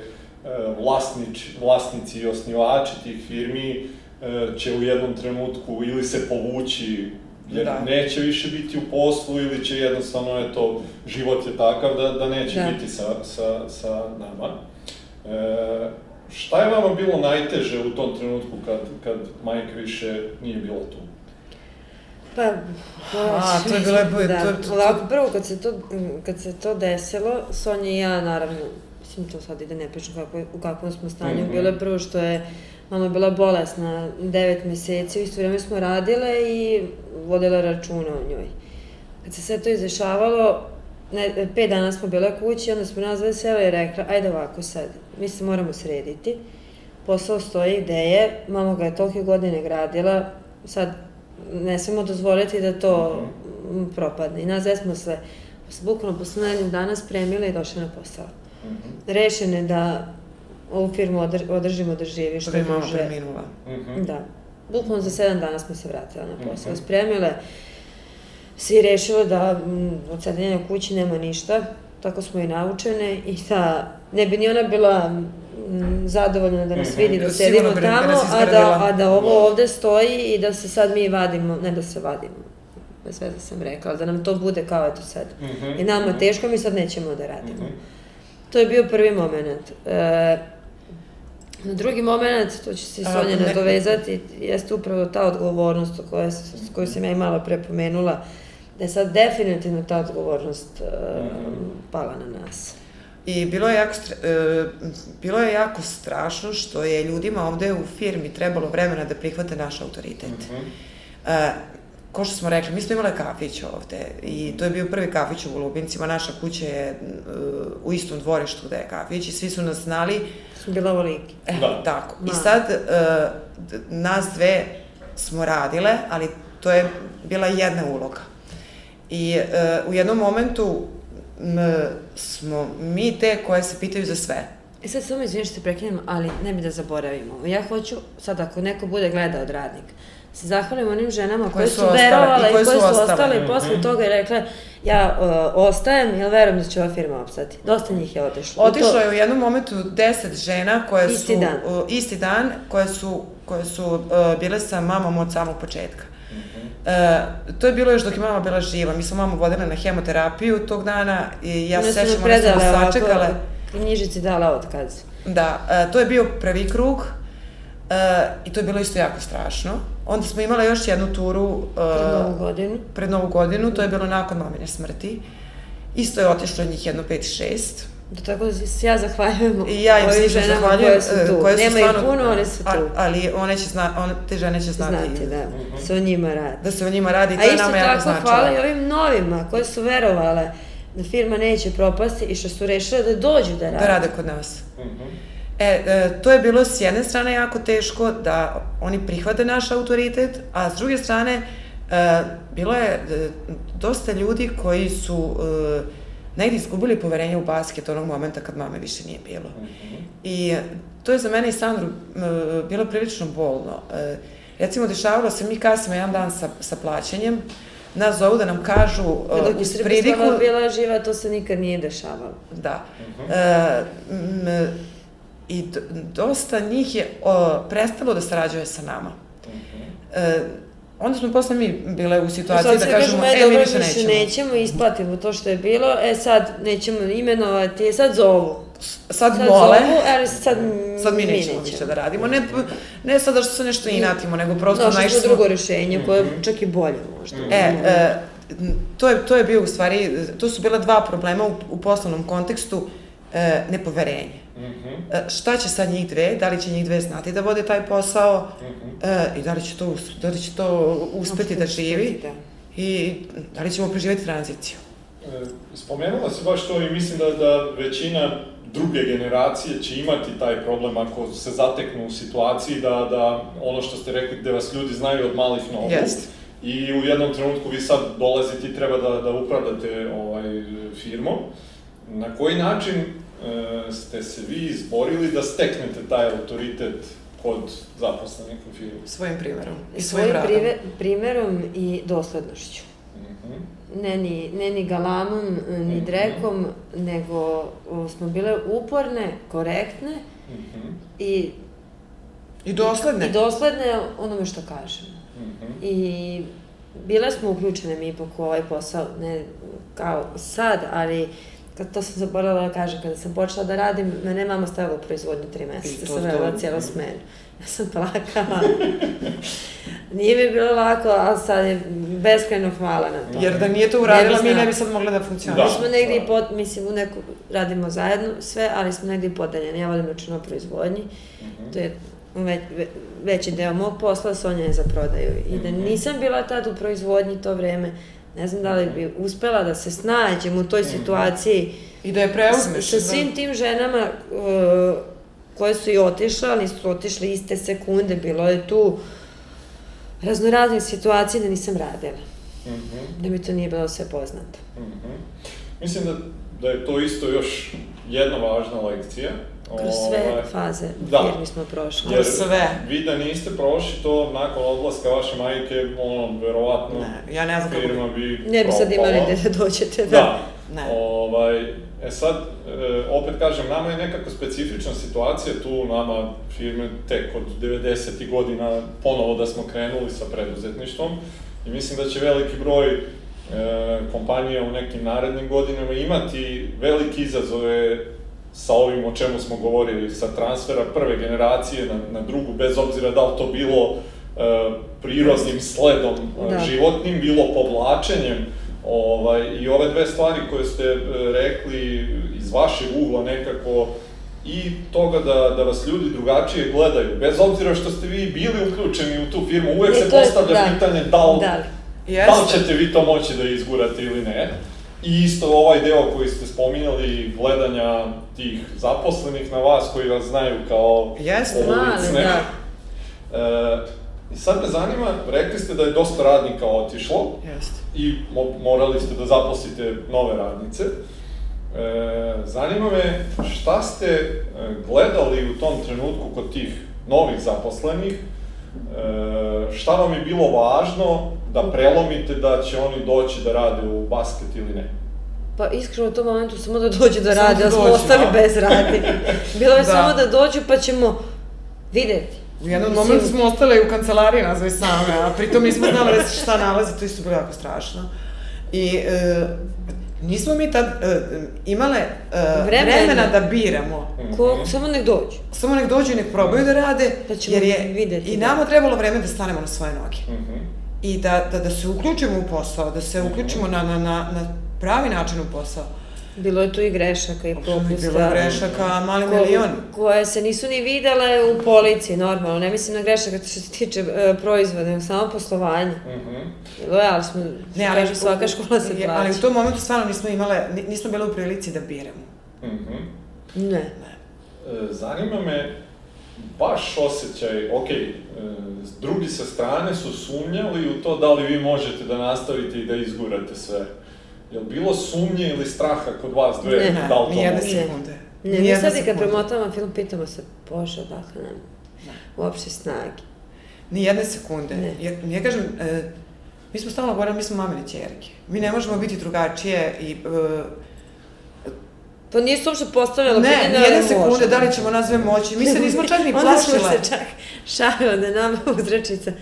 S1: vlasnič, vlasnici i osnivači tih firmi e, će u jednom trenutku ili se povući jer da. neće više biti u poslu ili će jednostavno, eto, život je takav da, da neće da. biti sa, sa, sa nama. E, šta je vama bilo najteže u tom trenutku kad, kad majka više nije bila tu?
S2: Pa,
S3: A, to je bilo...
S2: Da,
S3: to, to,
S2: ovako, prvo kad se to, kad se to desilo, Sonja i ja, naravno, mislim, to sad ide ne pričam kako, u kakvom smo stanju, mm -hmm. bilo je prvo što je mama bila bolesna devet meseci, u isto vreme smo radile i vodila računa o njoj. Kad se sve to izrešavalo, ne, pet dana smo bile kući, onda smo nazvali sela i rekla, ajde ovako sad, mi se moramo srediti, posao stoji gde je, mama ga je tolike godine gradila, sad ne smemo dozvoliti da to mm -hmm. propadne. I nas dve smo se bukvalno posle nedeljnog dana spremile i došle na posao. Mm -hmm. Rešene da ovu firmu odr održimo da živi
S3: što je mama preminula.
S2: Mm -hmm. Da. Bukvalno za sedam dana smo se vratile na posao. Mm -hmm. Spremile, svi rešile da m, od sedenja kući nema ništa, tako smo i naučene i da ne bi ni ona bila zadovoljna da nas mhm. vidi, da sedimo da tamo, a da, a da ovo ovde stoji i da se sad mi vadimo, ne da se vadimo, bez veze sam rekla, da nam to bude kao eto sad. Mm -hmm. I nama teško, mi sad nećemo da radimo. Mm -hmm. To je bio prvi moment. E, na drugi moment, to će se Sonja ne... nadovezati, jeste upravo ta odgovornost o kojoj, koju sam ja i malo prepomenula, da je sad definitivno ta odgovornost uh, pala na nas.
S3: I bilo je, jako, e, bilo je jako strašno što je ljudima ovde u firmi trebalo vremena da prihvate naš autoritet. Mm -hmm. e, ko što smo rekli, mi smo imali kafić ovde i to je bio prvi kafić u Golubincima, naša kuća je uh, u istom dvorištu gde je kafić i svi su nas znali.
S2: Su bila ovoliki.
S3: E, da. Tako. Ma. I sad uh, nas dve smo radile, ali to je bila jedna uloga. I uh, u jednom momentu m, smo mi te koje se pitaju za sve.
S2: E sad samo izvinim što te prekinem, ali ne bi da zaboravimo. Ja hoću, sad ako neko bude gledao od radnik, se zahvalim onim ženama koje, koje su, su verovale i koje, su ostale, ostale i posle mm -hmm. toga i rekle ja uh, ostajem, jer verujem da će ova firma opstati. Dosta njih je otišlo.
S3: Otišlo je u jednom momentu deset žena koje
S2: isti
S3: su...
S2: Dan.
S3: Uh, isti dan. koje su, koje su uh, bile sa mamom od samog početka. E, to je bilo još dok je mama bila živa. Mi smo mamu vodile na hemoterapiju tog dana i ja se sećam, one smo sačekale.
S2: Knjižici dala otkaz.
S3: Da, e, to je bio prvi krug e, i to je bilo isto jako strašno. Onda smo imali još jednu turu...
S2: E, pred novu godinu.
S3: Pred novu godinu, to je bilo nakon mamine smrti. Isto je otišlo njih jedno 5-6.
S2: Da tako da se ja zahvaljujem
S3: I ja im
S2: ovim
S3: ženama zahvaljujem,
S2: koje su tu. Koje su Nema
S3: stvarno,
S2: ih puno, one su tu.
S3: A, ali one će zna, one, te žene će znati.
S2: Znati, da. Mm Se o njima radi.
S3: Da se o njima radi, to je nama jako značilo.
S2: A isto tako hvala i ovim novima koje su verovale da firma neće propasti i što su rešile da dođu da rade.
S3: Da rade kod nas. Mm -hmm. E, e, to je bilo s jedne strane jako teško da oni prihvate naš autoritet, a s druge strane e, bilo je e, dosta ljudi koji su e, negdje izgubili poverenje u basket onog momenta kad mame više nije bilo.
S1: Mhm.
S3: I to je za mene i Sandru e, bilo prilično bolno. E, recimo, dešavalo se, mi kasimo jedan dan sa, sa plaćanjem, nas zovu da nam kažu
S2: dok je
S3: uz pridiku...
S2: slava bila živa, to se nikad nije dešavalo.
S3: Da.
S1: Mhm.
S3: E, m, I dosta njih je o, prestalo da sarađuje sa nama.
S1: Mhm.
S3: E, onda smo posle mi bile u situaciji da kažemo,
S2: e,
S3: e, mi više
S2: više
S3: nećemo.
S2: nećemo, isplatimo to što je bilo, e sad nećemo imenovati, e, sad zovu.
S3: Sad,
S2: Sad
S3: mole,
S2: zovu, ali sad,
S3: sad mi nećemo više da radimo. Ne, ne sad da što se nešto inatimo, nego prosto
S2: Našli smo drugo rešenje, koje je
S1: Mhm.
S2: čak i bolje možda.
S1: Mhm.
S3: E, e, to, je, to je bio u stvari, to su bila dva problema u, u poslovnom kontekstu, e, nepoverenje.
S1: Mhm.
S3: E, šta će sad njih dve, da li će njih dve znati da vode taj posao
S1: Mhm.
S3: e, i da li će to, da li će to uspeti da živi
S2: Da.
S3: i da li ćemo preživjeti tranziciju.
S1: E, Spomenula si baš to i mislim da, da većina druge generacije će imati taj problem ako se zateknu u situaciji da, da ono što ste rekli gde vas ljudi znaju od malih nogu.
S3: Jeste.
S1: I u jednom trenutku vi sad dolazite i treba da, da upravljate ovaj, firmom. Na koji način ste se vi izborili da steknete taj autoritet kod zaposlenih u firmi?
S3: Svojim primjerom i svojim
S2: svojim
S3: radom.
S2: primerom i doslednošću.
S1: Mhm.
S2: Ne ni, ne ni galamom, ni
S1: Mhm.
S2: drekom, nego o, smo bile uporne, korektne
S1: Mhm.
S2: i,
S3: I dosledne.
S2: i dosledne onome što kažemo.
S1: Mhm.
S2: I bile smo uključene mi ipak u ovaj posao, ne kao sad, ali kad to sam zaboravila da kažem, kada sam počela da radim, mene je mama stavila u proizvodnju tri meseca,
S3: to-
S2: sam radila cijelu smenu. Ja sam plakala. Nije mi bilo lako, ali sad je beskrajno hvala na to.
S3: Jer da nije to
S2: Ne
S3: uradila,
S2: bi
S3: mi ne bi sad mogli da
S1: Da.
S3: funkcionišemo.
S2: Mi smo negdje i pod, mislim, u neku, radimo zajedno sve, ali smo negdje i podeljeni. Ja vodim računa o proizvodnji,
S1: Mhm.
S2: to je ve, ve, veći deo mog posla, Sonja je za prodaju. I da
S1: Mhm.
S2: nisam bila tad u proizvodnji to vreme, ne znam da li bi uspela da se snađem u toj
S1: Mhm.
S2: situaciji
S3: I da je preuzmeš.
S2: sa
S3: da.
S2: svim tim ženama uh, koje su i otišle, ali su otišle iste sekunde, bilo je tu raznoraznih situacija da nisam radila,
S1: Mhm.
S2: da mi to nije bilo sve poznato.
S1: Mhm. Mislim da, da je to isto još jedna važna lekcija.
S2: Kroz sve
S1: Ovaj,
S2: faze
S1: da.
S2: firmi smo prošli.
S3: Kroz sve.
S1: vi da niste prošli to nakon odlaska vaše majke, ono, verovatno
S3: Ne, ja ne znam kako
S1: firma bi
S2: Ne bi sad imali gde da dođete, da.
S1: Da.
S3: Ne.
S1: Ovaj, e sad, e, opet kažem, nama je nekako specifična situacija tu, nama firme tek od 90. godina ponovo da smo krenuli sa preduzetništvom i mislim da će veliki broj e, kompanija u nekim narednim godinama imati velike izazove sa ovim o čemu smo govorili, sa transfera prve generacije na, na drugu, bez obzira da li to bilo e, prirodnim sledom e,
S2: Da.
S1: životnim, bilo povlačenjem, ovaj, i ove dve stvari koje ste e, rekli iz vašeg ugla nekako, i toga da, da vas ljudi drugačije gledaju, bez obzira što ste vi bili uključeni u tu firmu, uvek se
S2: je-
S1: postavlja
S2: da.
S1: pitanje da li,
S2: Da li?
S1: da li ćete vi to moći da izgurate ili ne. I isto ovaj deo koji ste spominjali, gledanja tih zaposlenih na vas koji vas znaju kao
S3: Jeste,
S2: male, da.
S1: E, I sad me zanima, rekli ste da je dosta radnika otišlo
S3: Jeste.
S1: i mo morali ste da zaposlite nove radnice. E, zanima me šta ste e, gledali u tom trenutku kod tih novih zaposlenih, e, šta vam je bilo važno da prelomite da će oni doći da rade u basket ili ne?
S2: Pa iskreno u tom momentu samo da dođu da
S3: Samo
S2: rade,
S3: da
S2: a smo ostali
S1: da.
S2: bez radi. Bilo je
S3: Da.
S2: samo da dođu pa ćemo videti.
S3: U jednom
S2: Mislim-
S3: momentu smo ostale u kancelariji nazvaj same, a pritom nismo znali da se šta nalazi, to isto bilo jako strašno. I e, nismo mi tad e, imale e,
S2: Vremena.
S3: vremena da biramo.
S2: Ko,
S1: Mhm.
S2: samo nek dođu.
S3: Samo nek dođu i nek probaju da rade,
S2: Pa ćemo
S3: jer je
S2: videti,
S3: i
S2: da.
S3: nama trebalo vreme da stanemo na svoje noge.
S1: Mhm.
S3: I da, da, da se uključimo u posao, da se uključimo na, na, na, na pravi način u posao.
S2: Bilo je tu i grešaka i propusta.
S3: Bilo je grešaka, mali
S2: ko-
S3: milion.
S2: Koje se nisu ni videle u policiji, normalno. Ne mislim na grešaka što se tiče e, proizvoda, nego samo poslovanje.
S1: Mhm.
S2: Bilo je, ali smo, ne, ali kaže, svaka škola se plaća.
S3: Ali u tom momentu stvarno nismo imale, ni- nismo bile u prilici da biramo.
S1: Mhm.
S2: Ne.
S1: E, Zanima me vaš osjećaj, ok, e, drugi sa strane su sumnjali u to da li vi možete da nastavite i da izgurate sve. Je li bilo sumnje ili straha kod vas dve?
S2: Ne,
S1: da li to
S3: Nijedne sekunde.
S2: Ne, mi sad i kad
S3: sekunde.
S2: premotavamo film, pitamo se, bože, odakle nam uopšte snage.
S3: Ni jedne sekunde.
S2: Ne.
S3: Ja, ja kažem, e, mi smo stalno govorili, mi smo mamine čerke. Mi ne možemo biti drugačije i... E,
S2: To nisu uopšte postavljalo
S3: ne,
S2: pitanje, ali
S3: jedne sekunde,
S2: možemo.
S3: da li ćemo nas dve moći. Mi se nismo čak ni
S2: Onda smo
S3: plašile.
S2: se čak šalilo da nama uzrečica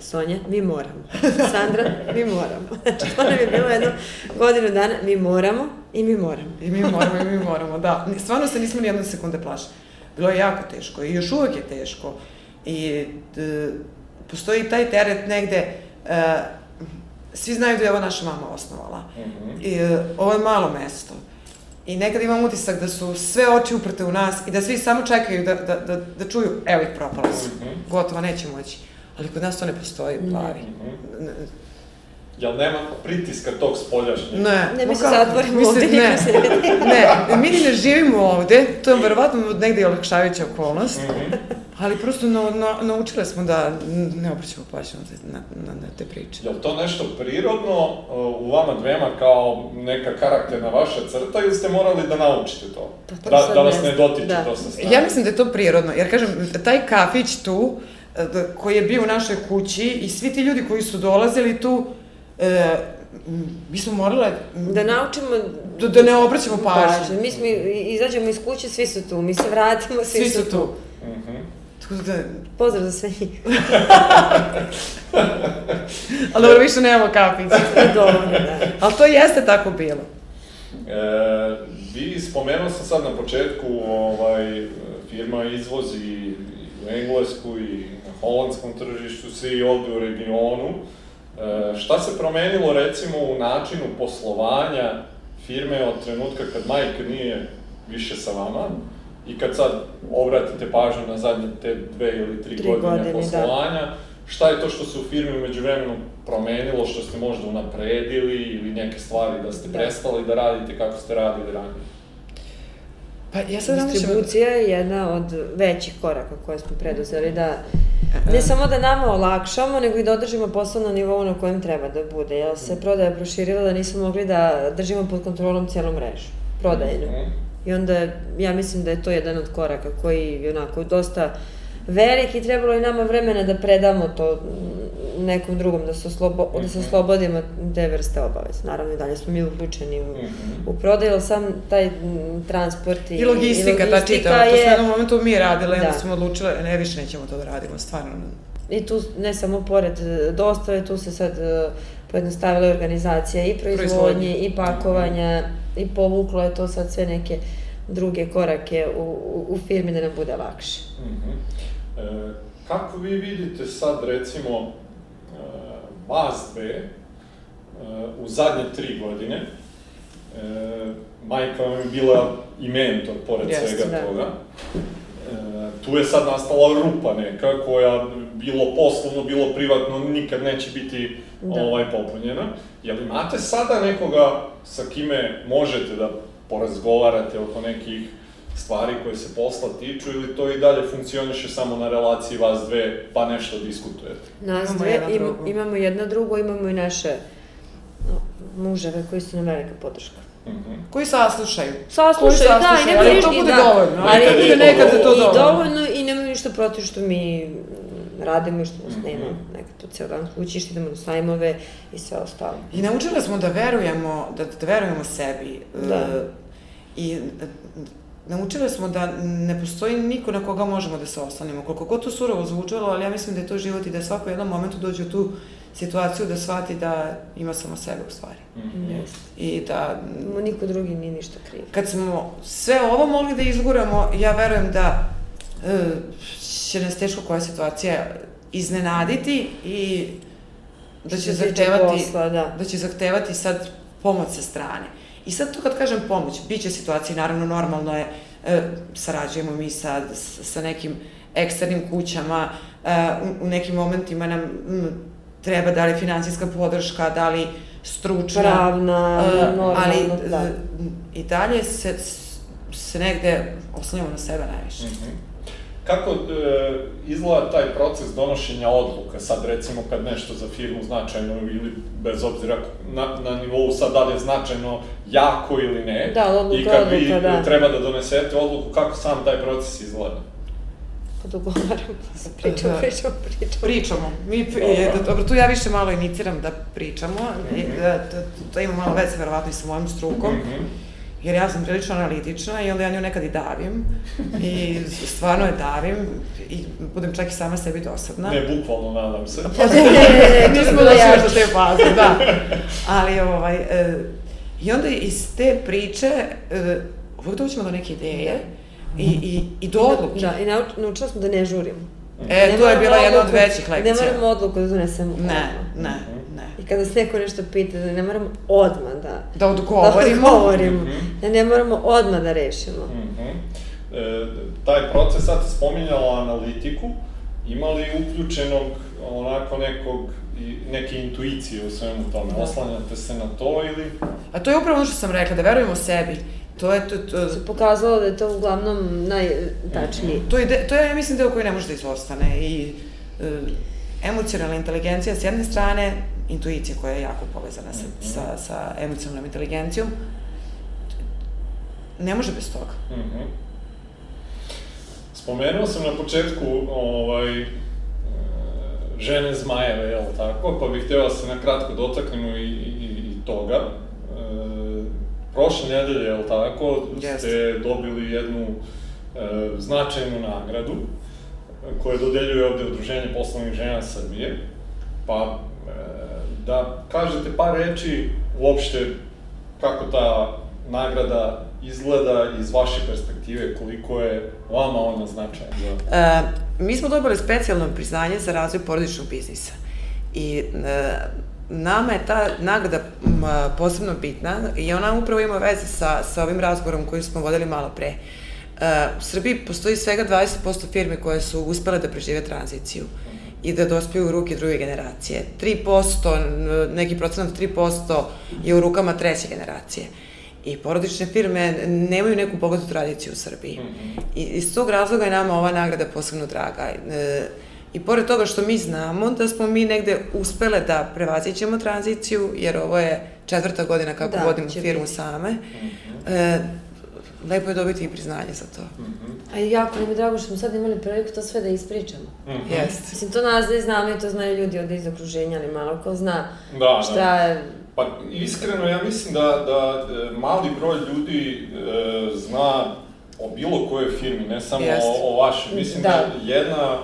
S2: Sonja, mi moramo. Sandra, mi moramo. Znači, to nam je bilo jedno godinu dana, mi moramo i mi moramo.
S3: I mi moramo, i mi moramo, da. Stvarno se nismo ni jedne sekunde plašili. Bilo je jako teško i još uvek je teško. I d, postoji taj teret negde, e, svi znaju da je ovo naša mama osnovala.
S1: Mhm.
S3: I, e, ovo je malo mesto. I nekad imam utisak da su sve oči uprte u nas i da svi samo čekaju da, da, da, da čuju, evo ih propala su.
S1: Mhm.
S3: Gotovo, neće moći. Ali kod nas to ne postoji u glavi.
S1: Jel nema pritiska tog spoljašnjeg?
S3: Ne,
S2: Ne, mi se zatvorimo ovde,
S3: ne,
S2: ne
S3: mi ni ne živimo ovde, to je verovatno negde i olakšavajuća okolnost,
S1: Mhm.
S3: ali prosto na, na, naučile smo da ne obraćamo pažnju na, na, na, te priče.
S1: Je li to nešto prirodno uh, u vama dvema kao neka karakterna vaša crta ili ste morali da naučite to?
S2: Pa to
S1: da, da vas
S2: ne
S1: dotiče
S2: Da.
S1: to sa strane?
S3: Ja mislim da je to prirodno, jer kažem, taj kafić tu, da- koji je bio u našoj kući i svi ti ljudi koji su dolazili tu, e, mi smo morale
S2: Da naučimo...
S3: da, da ne obraćamo pažnju.
S2: pažnju. Mi smo, i- izađemo iz kuće, svi su tu. Mi se vratimo, svi,
S3: Svi su tu.
S1: Mhm.
S3: Tako da,
S2: Pozdrav za sve njih.
S3: ali dobro, više nemamo.
S2: To je dovoljno, da.
S3: Ali to jeste tako bilo.
S1: E, vi spomenuo sam sad na početku, ovaj, firma izvozi i u Englesku i na holandskom tržištu, svi ovde u regionu. E, šta se promenilo recimo u načinu poslovanja firme od trenutka kad Mike nije više sa vama i kad sad obratite pažnju na zadnje te dve ili tri,
S2: Tri
S1: godine,
S2: godine, da.
S1: poslovanja, šta je to što se u firmi među vremenu promenilo, što ste možda unapredili ili neke stvari da ste
S2: Da.
S1: prestali da radite kako ste radili ranije?
S3: Pa ja sad.
S2: Distribucija je jedna od većih koraka koje smo preduzeli da ne samo da nama olakšamo, nego i da održimo posao na nivou na kojem treba da bude. Jer se prodaja proširila da nismo mogli da držimo pod kontrolom cijelu mrežu, prodajnu. I onda ja mislim da je to jedan od koraka koji je onako dosta velik i trebalo je nama vremena da predamo to mm, nekom drugom, da se, oslobo, da se oslobodimo te vrste obaveza. Naravno i dalje smo mi uključeni u,
S1: Mhm.
S2: u prodaju, ali sam taj mm, transport i,
S3: I logistika,
S2: i
S3: ta
S2: logistika
S3: čitava, to
S2: je,
S3: jednom momentu mi radile, onda
S2: Da.
S3: smo odlučile, ne, više nećemo to da radimo, stvarno.
S2: I tu ne samo pored e, dostave, tu se sad e, pojednostavila organizacija i proizvodnje,
S3: Proizvodnje.
S2: i pakovanja, i povuklo je to sad sve neke druge korake u, u, u firmi da nam bude lakše.
S1: Mhm. E, kako vi vidite sad, recimo, e, vas dve e, u zadnje tri godine? E, majka vam je bila i mentor, pored
S3: Jeste,
S1: svega
S2: da.
S1: toga. E, tu je sad nastala rupa neka koja bilo poslovno, bilo privatno, nikad neće biti
S2: Da.
S1: ovaj, popunjena. Jel imate sada nekoga sa kime možete da porazgovarate oko nekih stvari koje se posla tiču ili to i dalje funkcioniše samo na relaciji vas dve pa nešto diskutujete?
S2: Nas
S3: Imamo
S2: dve,
S3: jedna
S2: im,
S3: drugu.
S2: imamo jedna drugo, imamo i naše muževe koji su nam velika podrška.
S1: Mhm.
S3: Koji saslušaju.
S2: Saslušaju,
S3: Koji
S2: da, i
S3: saslušaju,
S2: nema
S3: ali
S2: ništa,
S3: to
S2: i
S3: bude
S2: da,
S3: dovoljno.
S2: ali
S1: Nekad je
S3: bude
S1: to
S3: nekad je to
S2: i
S3: dovoljno.
S2: dovoljno i nemaju ništa protiv što mi mm, radimo i što nas nema,
S3: Mhm.
S2: nekad to ceo dan kući, što idemo na sajmove i sve ostalo.
S3: I naučile smo da verujemo, da, da verujemo sebi.
S2: Da.
S3: E, I naučile smo da ne postoji niko na koga možemo da se oslonimo. Koliko god to surovo zvučalo, ali ja mislim da je to život i da svako u jednom momentu dođe u tu situaciju da shvati da ima samo sebe u stvari.
S1: Mhm.
S2: Jeste.
S3: I da
S2: Mo niko drugi nije ništa kriv.
S3: kad smo sve ovo mogli da izguramo, ja verujem da e, će nas teško koja situacija iznenaditi i da će zahtevati,
S2: posla, da.
S3: da će zahtevati sad pomoć sa strane. I sad to kad kažem pomoć, bit će situacije, naravno normalno je, e, sarađujemo mi sa, sa nekim eksternim kućama, e, u, u nekim momentima nam m, treba da li finansijska podrška, da li stručna,
S2: Pravna,
S3: E,
S2: normalno,
S3: ali
S2: da.
S3: e, i dalje se, se negde oslanjamo na sebe najviše.
S1: Mhm. Kako e, izgleda taj proces donošenja odluka, sad recimo kad nešto za firmu značajno ili bez obzira na, na nivou sad da li je značajno jako ili ne,
S2: Da, odluka,
S1: i kad vi
S2: odluka, da.
S1: treba da donesete odluku, kako sam taj proces izgleda?
S2: Pa dogovaram, pričam,
S3: Da.
S2: pričam, pričam.
S3: Pričamo. Mi,
S1: Dobro.
S3: je, da, dobro, tu ja više malo iniciram da pričamo. Mm da, to, to ima malo veze, verovatno, i sa mojom strukom.
S1: Mhm.
S3: Jer ja sam prilično analitična i onda ja nju nekad i davim. I stvarno je davim i budem čak i sama sebi dosadna.
S1: Ne, bukvalno, nadam se.
S2: Ne, ne, ne, ne, je
S3: Nismo došli još do te faze, da. Ali, ovaj, e, i onda iz te priče e, uvijek doćemo do neke ideje i, i, i do odluke.
S2: Da, i nauč, naučila sam da ne žurimo.
S3: E,
S2: Ne
S3: to je bila jedna od većih lekcija.
S2: Ne moramo odluku da donesemo
S3: Ne, ne, ne.
S2: I kada se neko nešto pita, da ne moramo odmah da...
S3: Da odgovorimo.
S2: Da odgovorimo.
S1: Mhm.
S2: Da ne moramo odmah da rešimo.
S1: Mhm. E, taj proces, sad spominjala analitiku, ima li uključenog onako nekog, i- neke intuicije u svemu tome?
S2: Da.
S1: Oslanjate se na to ili...
S3: A to je upravo ono što sam rekla, da verujemo sebi. To je, to, to,
S2: Se pokazalo da je to uglavnom najtačnije.
S3: to je, to je, ja mislim, deo koji ne može da izostane. I e, emocionalna inteligencija s jedne strane, intuicija koja je jako povezana sa, sa, sa emocionalnom inteligencijom, ne može bez toga.
S1: Mhm. Spomenuo sam na početku ovaj, e, žene zmajeve, jel tako? Pa bih htio da se na kratko dotaknemo i, i, i toga. E, prošle nedelje, jel tako,
S3: Jeste.
S1: ste dobili jednu e, značajnu nagradu koje dodeljuje ovde Udruženje poslovnih žena Srbije. Pa e, da kažete par reči uopšte kako ta nagrada izgleda iz vaše perspektive, koliko je vama ona značajna.
S3: E, mi smo dobili specijalno priznanje za razvoj porodičnog biznisa. I e, nama je ta nagrada m, posebno bitna i ona upravo ima veze sa, sa ovim razgovorom koji smo vodili malo pre. E, u Srbiji postoji svega 20% firme koje su uspele da prežive tranziciju i da dospiju u ruke druge generacije. 3%, n- neki procenat 3% je u rukama treće generacije. I porodične firme nemaju neku bogatu tradiciju u Srbiji. I iz tog razloga je nama ova nagrada posebno draga. E, I pored toga što mi znamo da smo mi negde uspele da prevazićemo tranziciju, jer ovo je četvrta godina kako
S2: Da,
S3: vodimo firmu
S2: biti.
S3: same, e, lepo je dobiti i priznanje za to.
S2: A jako nam je drago što smo sad imali priliku to sve da ispričamo.
S1: Mhm.
S3: Jeste.
S2: Mislim, to nas ne znamo i to znaju ljudi ovde iz okruženja, ali malo ko zna
S1: Da,
S2: šta
S1: da.
S2: je...
S1: Pa iskreno, ja mislim da, da e, mali broj ljudi e, zna o bilo kojoj firmi, ne samo
S3: Jeste.
S1: o, o vašoj. Mislim da,
S2: Da.
S1: jedna e,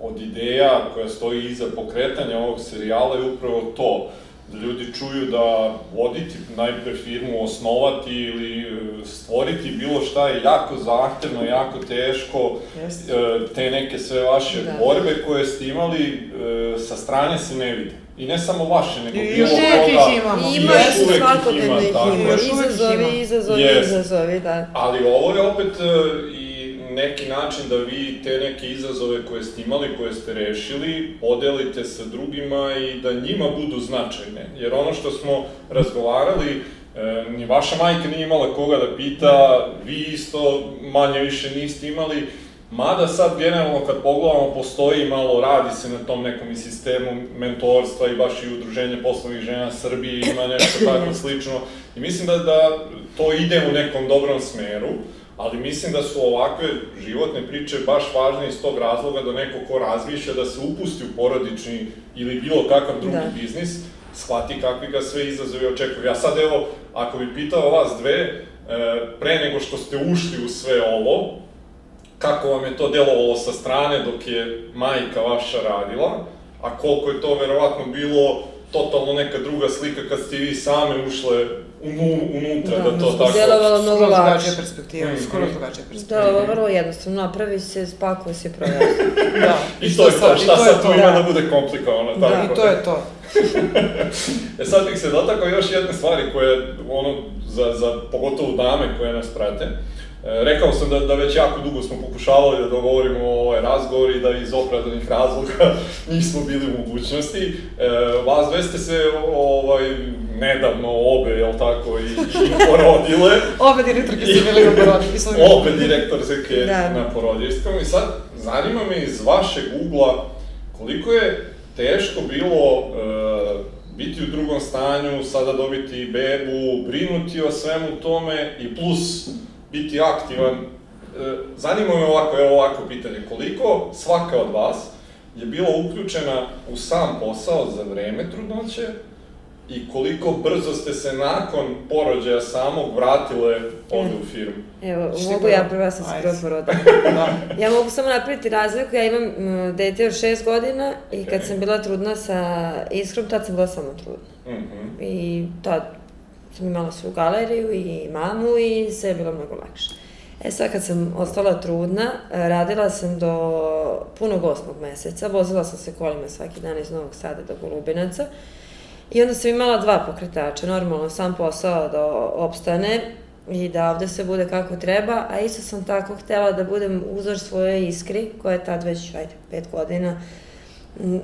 S1: od ideja koja stoji iza pokretanja ovog serijala je upravo to, da ljudi čuju da voditi najpre firmu, osnovati ili e, stvoriti bilo šta je jako zahtevno, jako teško,
S3: Jeste.
S1: e, te neke sve vaše
S2: Da.
S1: borbe koje ste imali e, sa strane se ne vide. I ne samo vaše, nego
S3: I
S1: bilo
S3: još uvek
S1: koga.
S3: ih imamo.
S2: I ima
S1: Još uvek ih
S2: svakodnevno
S1: ima,
S2: ih ima.
S3: Još uvek ih
S2: Izazovi,
S3: ima.
S2: izazovi, izazovi, da.
S1: Ali ovo je opet i neki način da vi te neke izazove koje ste imali, koje ste rešili, podelite sa drugima i da njima budu značajne. Jer ono što smo razgovarali, e, ni vaša majka nije imala koga da pita, vi isto manje više niste imali, Mada sad generalno kad pogledamo postoji malo, radi se na tom nekom sistemu mentorstva i baš i udruženje poslovnih žena Srbije ima nešto tako slično. I mislim da, da to ide u nekom dobrom smeru, ali mislim da su ovakve životne priče baš važne iz tog razloga da neko ko razmišlja da se upusti u porodični ili bilo kakav drugi
S2: Da.
S1: biznis, shvati kakvi ga sve izazovi očekuju. Ja sad evo, ako bi pitao vas dve, e, pre nego što ste ušli u sve ovo, kako vam je to delovalo sa strane dok je majka vaša radila, a koliko je to verovatno bilo totalno neka druga slika kad ste vi same ušle unutra, da,
S2: Da,
S1: to tako...
S2: delovalo mnogo
S3: Skoro
S2: lakše.
S3: drugačija perspektiva,
S1: Mhm.
S3: skoro drugačija
S2: Da,
S3: perspektiva.
S2: ovo je vrlo jednostavno, napravi se, spakuje se, prodaje.
S3: Da.
S1: I to je to, šta
S3: i to je
S1: sad
S3: to,
S1: tu ima
S3: da.
S1: da bude komplikovano,
S3: Da,
S1: tako
S3: i to je to.
S1: E sad bih se dotakao još jedne stvari koje, ono, za, za pogotovo dame koje nas prate, rekao sam da, da već jako dugo smo pokušavali da dogovorimo ovaj razgovor i da iz opravdanih razloga nismo bili u mogućnosti. E, vas dve ste se ovaj, nedavno obe, jel tako, i, i porodile.
S3: obe direktorke su bili na porodilskom.
S1: obe direktorke da. na porodilskom. I sad, zanima me iz vašeg ugla koliko je teško bilo e, biti u drugom stanju, sada dobiti bebu, brinuti o svemu tome i plus biti aktivan. E, zanima me ovako, evo ovako pitanje, koliko svaka od vas je bila uključena u sam posao za vreme trudnoće i koliko brzo ste se nakon porođaja samog vratile ovde u firmu?
S2: Evo, Šti mogu ja prva sam se prvo porodila. da. Ja mogu samo napraviti razliku, ja imam dete od šest godina okay. i kad sam bila trudna sa Iskrom, tad sam bila samo trudna. Mm -hmm. I tad sam imala svoju galeriju i mamu i sve je bilo mnogo lakše. E sad kad sam ostala trudna, radila sam do punog osmog meseca, vozila sam se kolima svaki dan iz Novog Sada do Golubinaca i onda sam imala dva pokretača, normalno sam posao da opstane i da ovde se bude kako treba, a isto sam tako htela da budem uzor svoje iskri, koja je tad već, ajde, pet godina,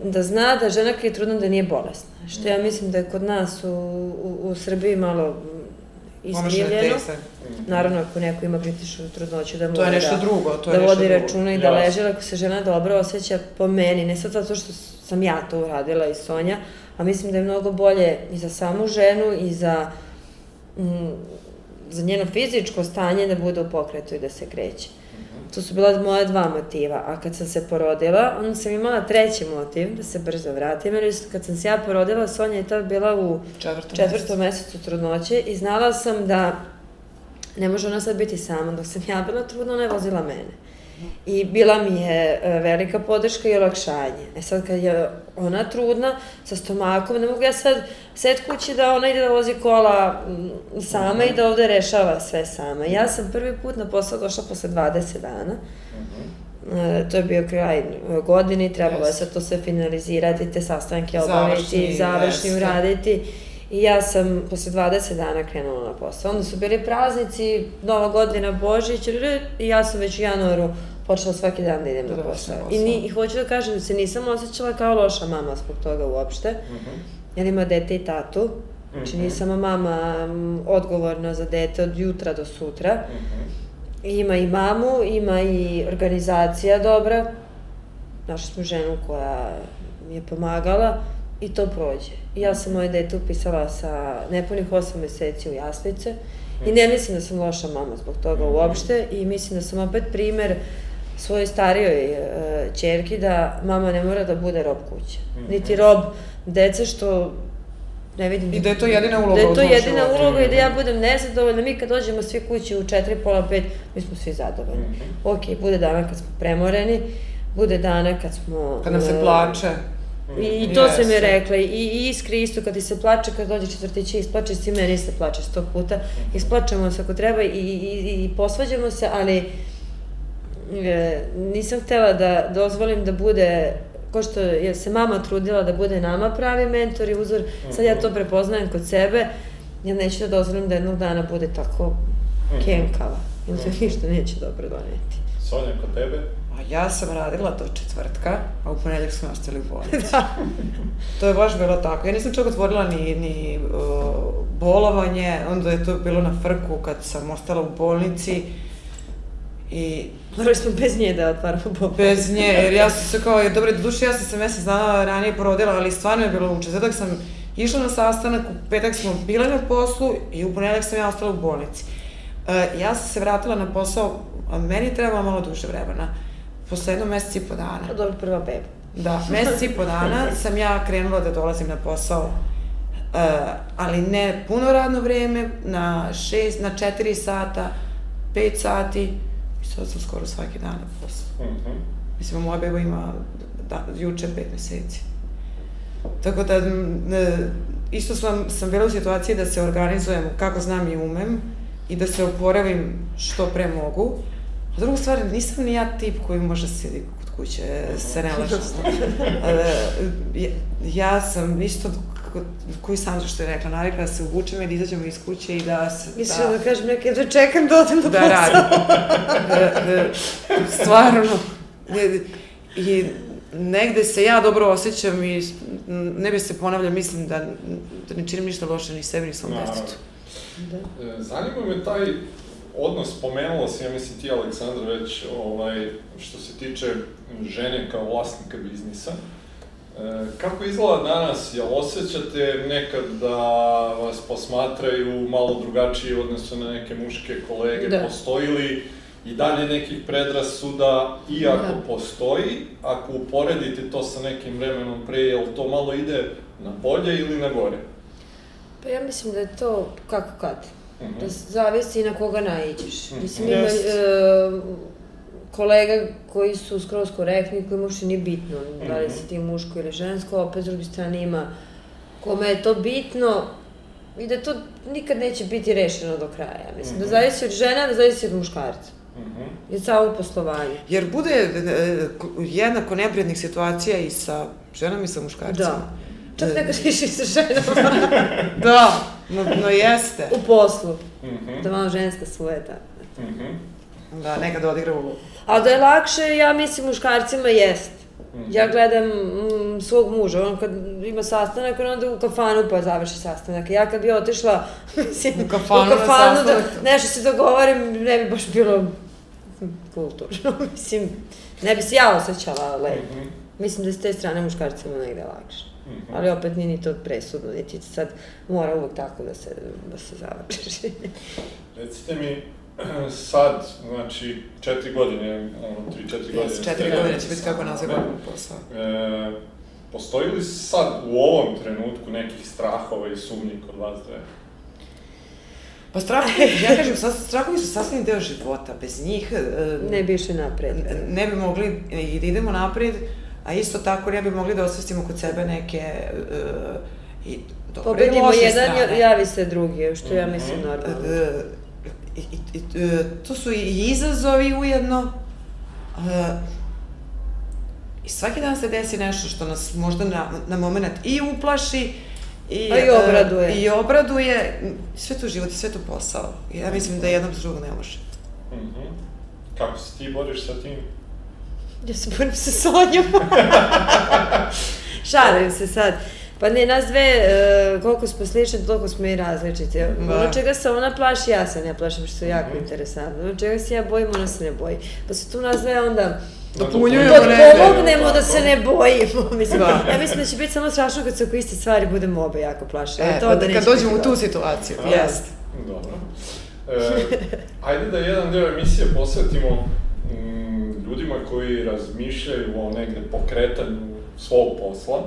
S2: da zna da žena kad je trudna da nije bolesna. Što ja mislim da je kod nas u, u, u Srbiji malo iskrivljeno. Naravno, ako neko ima kritičnu trudnoću da
S3: mora
S2: da,
S3: drugo, to
S2: je
S3: da
S2: vodi računa i da leže, ako se žena dobro osjeća po meni, ne sad zato što sam ja to uradila i Sonja, a mislim da je mnogo bolje i za samu ženu i za, mm, za njeno fizičko stanje da bude u pokretu i da se kreće. To su bila moja dva motiva, a kad sam se porodila, onda sam imala treći motiv, da se brzo vratim, jer kad sam se ja porodila, Sonja je tad bila u četvrtom, četvrtom mesecu trudnoće i znala sam da ne može ona sad biti sama, dok sam ja bila trudna, ona je vozila mene. I bila mi je e, velika podrška i olakšanje. E sad kad je ona trudna sa stomakom, ne mogu ja sad sed kući da ona ide da vozi kola sama i da ovde rešava sve sama. Ja sam prvi put na posao došla posle 20 dana. E, to je bio kraj godine i trebalo je sad to sve finalizirati, te sastanke obaviti, završni uraditi. I ja sam posle 20 dana krenula na posao. Onda su bili praznici, Nova godina, Božić, i ja sam već u januaru počela svaki dan da idem da na posao. I, ni, I hoću da kažem da se nisam osjećala kao loša mama zbog toga uopšte. Mhm. -huh. Jer ima dete i tatu. Znači mhm. nisam mama odgovorna za dete od jutra do sutra. Uh mhm. Ima i mamu, ima i organizacija dobra. Našli smo ženu koja mi je pomagala i to prođe. Ja sam moje dete upisala sa nepunih 8 meseci u jaslice i ne mislim da sam loša mama zbog toga uopšte i mislim da sam opet primer svojoj starijoj e, čerki da mama ne mora da bude rob kuće. Niti rob dece što ne vidim...
S3: I da je to jedina uloga
S2: Da je to jedina uloga i da ja budem nezadovoljna. Mi kad dođemo svi kući u četiri, pola, pet, mi smo svi zadovoljni. Mm -hmm. Ok, bude dana kad smo premoreni, bude dana kad smo...
S3: Kad nam se plače.
S2: I to yes. se mi rekla, i, i iskri isto kad se plače, kad dođe četvrtići isplače, si meni se plače sto puta, isplačemo se ako treba i, i, i posvađamo se, ali e, nisam htela da dozvolim da bude ko što je se mama trudila da bude nama pravi mentor i uzor, sad ja to prepoznajem kod sebe, ja neću da dozvolim da jednog dana bude tako mhm. kenkava, jer to ništa neće dobro doneti.
S1: Sonja, kod tebe?
S3: A ja sam radila do četvrtka, a u ponedjak smo ostali u bolnici. da. to je baš bilo tako. Ja nisam čak otvorila ni, ni uh, bolovanje, onda je to bilo na frku kad sam ostala u bolnici. I...
S2: Morali smo bez nje da otvaramo bolovanje.
S3: Bez nje, jer ja sam se kao, jer dobro, do duše ja sam se mesec dana ranije porodila, ali stvarno je bilo uče. Zato sam išla na sastanak, u petak smo bile na poslu i u ponedjak sam ja ostala u bolnici. Uh, ja sam se vratila na posao, a meni treba malo duže vremena posle jedno mesec i po dana.
S2: Pa dobro, prva beba.
S3: Da, mesec i po dana sam ja krenula da dolazim na posao, uh, ali ne puno radno vreme, na šest, na četiri sata, pet sati, i sad sam skoro svaki dan na posao. Mm -hmm. Mislim, moja beba ima da, juče pet meseci. Tako da, isto sam, sam bila u situaciji da se organizujem kako znam i umem i da se oporavim što pre mogu. A druga stvar, nisam ni ja tip koji može sedi kod kuće, se ne lažem. ja sam isto koji Sandra što je rekla, navikla da se obučemo i da izađemo iz kuće i da se...
S2: Misliš da, da kažem neke, da čekam da odem do
S3: da
S2: posla.
S3: radim. da, da, stvarno. I negde se ja dobro osjećam i ne bi se ponavljam, mislim da, da ne činim ništa loše ni sebi, ni svom
S1: Naravno.
S3: detetu.
S2: Da.
S1: E, Zanima me taj odnos, spomenula si, ja mislim ti Aleksandra već, ovaj, što se tiče žene kao vlasnika biznisa. E, kako izgleda danas? Jel osjećate nekad da vas posmatraju malo drugačije u odnosu na neke muške kolege?
S2: Da.
S1: Postoji li i dalje nekih predrasuda, i ako
S2: Da.
S1: postoji, ako uporedite to sa nekim vremenom pre, jel to malo ide na bolje ili na gore?
S2: Pa ja mislim da je to kako kad.
S1: Mhm.
S2: Da zavisi na koga naiđeš.
S1: Mhm.
S2: Mislim, ima
S3: Jest.
S2: e, kolega koji su skroz korektni, koji uopšte nije bitno, da li
S1: Mhm.
S2: si ti muško ili žensko, opet s druge strane ima kome je to bitno i da to nikad neće biti rešeno do kraja. Mislim, da
S1: Mhm.
S2: zavisi od žena, da zavisi od muškarca.
S1: Mhm.
S2: I od samog poslovanja.
S3: Jer bude e, jednako neprijatnih situacija i sa ženama i sa muškarcima.
S2: Da. Čak
S3: E,
S2: nekad više i sa ženama
S3: Da, no, no jeste.
S2: u poslu.
S1: Mhm.
S2: Da malo ženska svojeta.
S1: Mhm.
S3: Da, nekad odigra ulogu.
S2: A da je lakše, ja mislim, muškarcima jest.
S1: Mhm.
S2: Ja gledam mm, svog muža, on kad ima sastanak, on onda u kafanu pa završi sastanak. Ja kad bi otišla, mislim,
S3: U kafanu
S2: u kafanu da nešto se dogovorim, ne bi baš bilo kulturno, mislim, ne bi se ja osjećala lepo.
S1: Mhm.
S2: Mislim da je s te strane muškarcima negde lakše.
S1: Mhm.
S2: Ali opet nije ni to presudno, niti sad mora uvek tako da se, da se završi.
S1: Recite mi, sad, znači, četiri godine, ono, tri, četiri godine.
S3: Jes, četiri godine će biti kako nazve godinu posao.
S1: E, postoji li sad u ovom trenutku nekih strahova i sumnji kod vas dve?
S3: Pa strahovi, ja kažem, sas, strahovi su sasvim deo života. Bez njih e,
S2: ne bi išli napred.
S3: ne bi mogli i da idemo napred, a isto tako ne bi mogli da osvestimo kod sebe neke e, i dobre i
S2: Pobedimo
S3: loše
S2: jedan,
S3: strane.
S2: javi se drugi, što ja
S1: Mhm.
S2: mislim normalno.
S3: E, i, i, i, e, to su i izazovi ujedno. E, I svaki dan se desi nešto što nas možda na, na moment i uplaši, I,
S2: Pa i obraduje.
S3: I obraduje, sve to život i sve to posao. Ja mislim da jedno bez drugog ne može.
S1: Mhm. Kako se ti boriš sa tim?
S2: Ja se borim sa Sonjom. Šalim se sad. Pa ne, nas dve, e, koliko smo slične, toliko smo i različite.
S3: Da.
S2: Ono čega se ona plaši, ja se ne plašim, što je jako
S1: Mhm.
S2: interesantno. Ono čega se ja bojim, ona se ne boji. Pa se tu nas dve onda
S3: Dopunjujemo
S2: da
S1: Tako.
S2: se ne bojimo. Mislim,
S3: Da.
S2: ja mislim da će biti samo strašno kad se oko iste stvari budemo obe jako plašene.
S3: E,
S2: to
S3: pa da
S2: neće
S3: kad dođemo u tu situaciju,
S1: A,
S3: jest.
S1: Dobro. E, ajde da jedan deo emisije posvetimo mm, ljudima koji razmišljaju o negde pokretanju svog posla,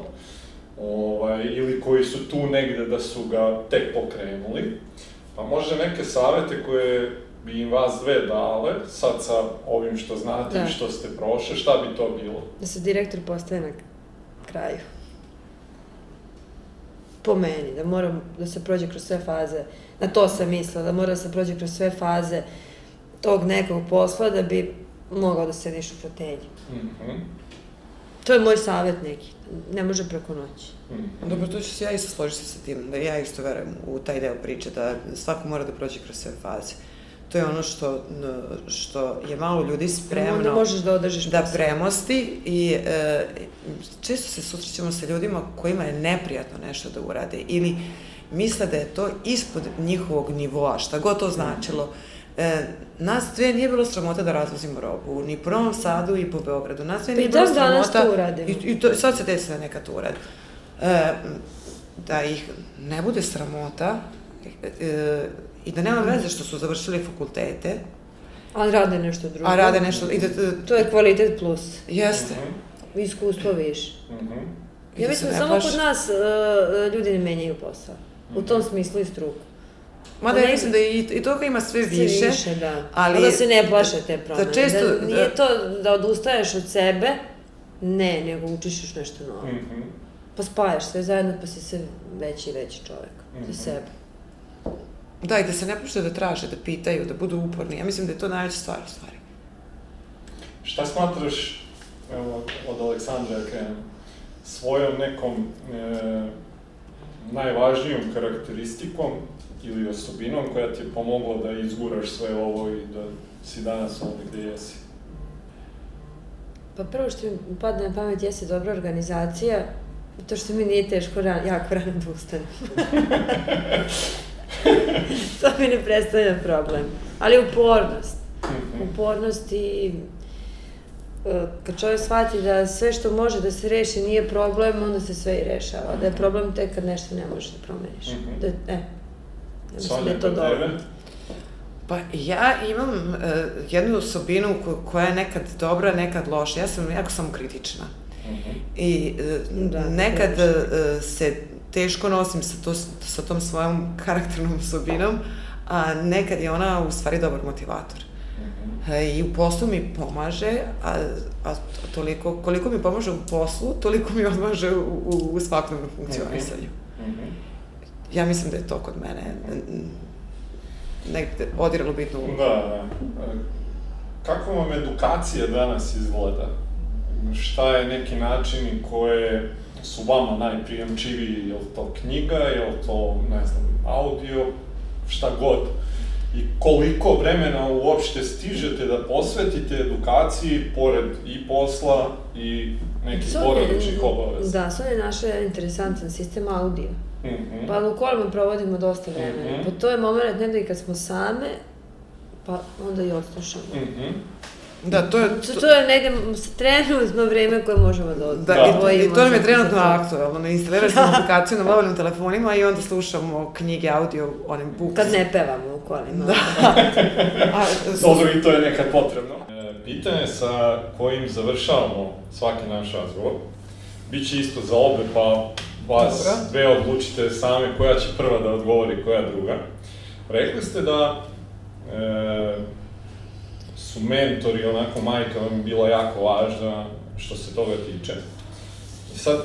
S1: ovaj, ili koji su tu negde da su ga tek pokrenuli. Pa možda neke savete koje bi im vas dve dale, sad sa ovim što znate
S2: Da.
S1: i što ste prošle, šta bi to bilo?
S2: Da se direktor postaje na kraju. Po meni, da mora da se prođe kroz sve faze, na to sam mislila, da mora da se prođe kroz sve faze tog nekog posla da bi mogao da sediš u fotelji.
S1: Mhm.
S2: To je moj savjet neki, ne može preko noći.
S1: Mhm.
S3: Dobro, to ću se ja isto složiti sa tim, da ja isto verujem u taj deo priče, da svako mora da prođe kroz sve faze. To je ono što, što je malo ljudi
S2: Onda
S3: spremno
S2: možeš da održiš
S3: da
S2: posao.
S3: premosti i e, često se susrećemo sa ljudima kojima je neprijatno nešto da urade ili misle da je to ispod njihovog nivoa, šta god to značilo. E, nas dve nije bilo sramota da razvozimo robu, ni po Novom Sadu i po Beogradu. Nas
S2: Pa i
S3: nije bilo sramota...
S2: to uradimo.
S3: I, i to, sad se desi da neka to uradi. E, da ih ne bude sramota e, i da nema veze što su završili fakultete,
S2: Ali rade nešto drugo.
S3: a rade nešto... I da,
S2: To je kvalitet plus.
S3: jeste.
S1: Mhm.
S2: Iskustvo više.
S1: Mhm.
S3: I
S2: Ja
S3: da
S2: mislim da samo
S3: plaše.
S2: kod nas uh, ljudi ne menjaju posao. U tom smislu i struku.
S3: Mada ja mislim da i, i toga ima sve
S2: Sve
S3: više.
S2: više, da.
S3: ali-
S2: da se ne plaše te promene.
S3: da često-
S2: da nije
S3: da-
S2: to da odustaješ od sebe, ne, nego učiš još nešto novo.
S1: Mhm.
S2: Pa spajaš sve zajedno, pa si sve veći i veći čovek.
S1: Mhm.
S2: Za sebe.
S3: Da, i da se ne pušte da traže, da pitaju, da budu uporni. Ja mislim da je to najveća stvar u stvari.
S1: Šta smatraš, evo, od Aleksandra ja krenem, svojom nekom e, najvažnijom karakteristikom ili osobinom koja ti je pomogla da izguraš sve ovo i da si danas ovde gde jesi?
S2: Pa prvo što mi padne na pamet jeste dobra organizacija, to što mi nije teško ran, jako rano da ustanem. to mi ne predstavlja problem. Ali upornost.
S1: Mhm.
S2: Upornost i e, kad čovjek shvati da sve što može da se reši nije problem, onda se sve i rešava. Da je problem tek kad nešto ne možeš da promeniš.
S1: Mhm.
S2: Da, e, mislim da
S1: Sonja,
S2: je to
S1: kod
S2: dobro.
S1: tebe?
S3: Pa ja imam uh, jednu osobinu ko, koja je nekad dobra, nekad loša. Ja sam jako samokritična.
S1: Mhm.
S3: I uh,
S2: Da,
S3: nekad uh, se teško nosim sa, to, sa tom svojom karakternom osobinom, a nekad je ona u stvari dobar motivator.
S1: Mhm.
S3: E, I u poslu mi pomaže, a, a toliko, koliko mi pomaže u poslu, toliko mi odmaže u, u, u svakodnevnom funkcionisanju.
S1: Mhm.
S3: Ja mislim da je to kod mene negde odiralo bitnu ulogu.
S1: Da, da. Kako vam edukacija danas izgleda? Šta je neki načini koje su vama najprijemčiviji? Je li to knjiga, je li to, ne znam, audio, šta god? I koliko vremena uopšte stižete da posvetite edukaciji pored i posla i nekih porodičnih obaveza?
S2: Da, Sonja je naša interesantan sistem audio.
S1: Mhm.
S2: Pa u kolima provodimo dosta vremena.
S1: Mhm.
S2: Pa to je moment, ne da i kad smo same, pa onda i odslušamo.
S1: Mhm.
S3: Da, to je...
S2: To, to je negde trenutno vreme koje možemo da
S3: Da,
S1: Da.
S3: i, to, i to nam je trenutno aktualno. Ne instalirali smo aplikaciju na mobilnim telefonima i onda slušamo knjige, audio, onim books.
S2: Kad ne pevamo u kolima.
S3: Da. A,
S1: Dobro, i to je nekad potrebno. E, pitanje sa kojim završavamo svaki naš razgovor, bit će isto za obe, pa vas
S3: Dobro.
S1: dve odlučite same koja će prva da odgovori, koja druga. Rekli ste da e, su mentori, onako majka vam bila jako važna što se toga tiče. I sad,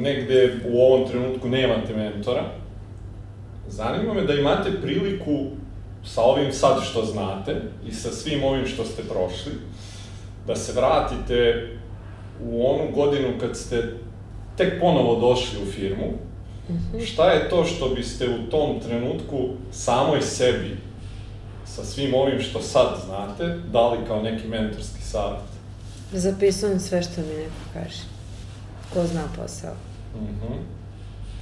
S1: negde u ovom trenutku nemate mentora, Zanima me da imate priliku sa ovim sad što znate i sa svim ovim što ste prošli, da se vratite u onu godinu kad ste tek ponovo došli u firmu, šta je to što biste u tom trenutku samoj sebi, sa svim ovim što sad znate, dali kao neki mentorski savjet?
S2: Zapisujem sve što mi neko kaže. Ko zna posao.
S1: Mhm.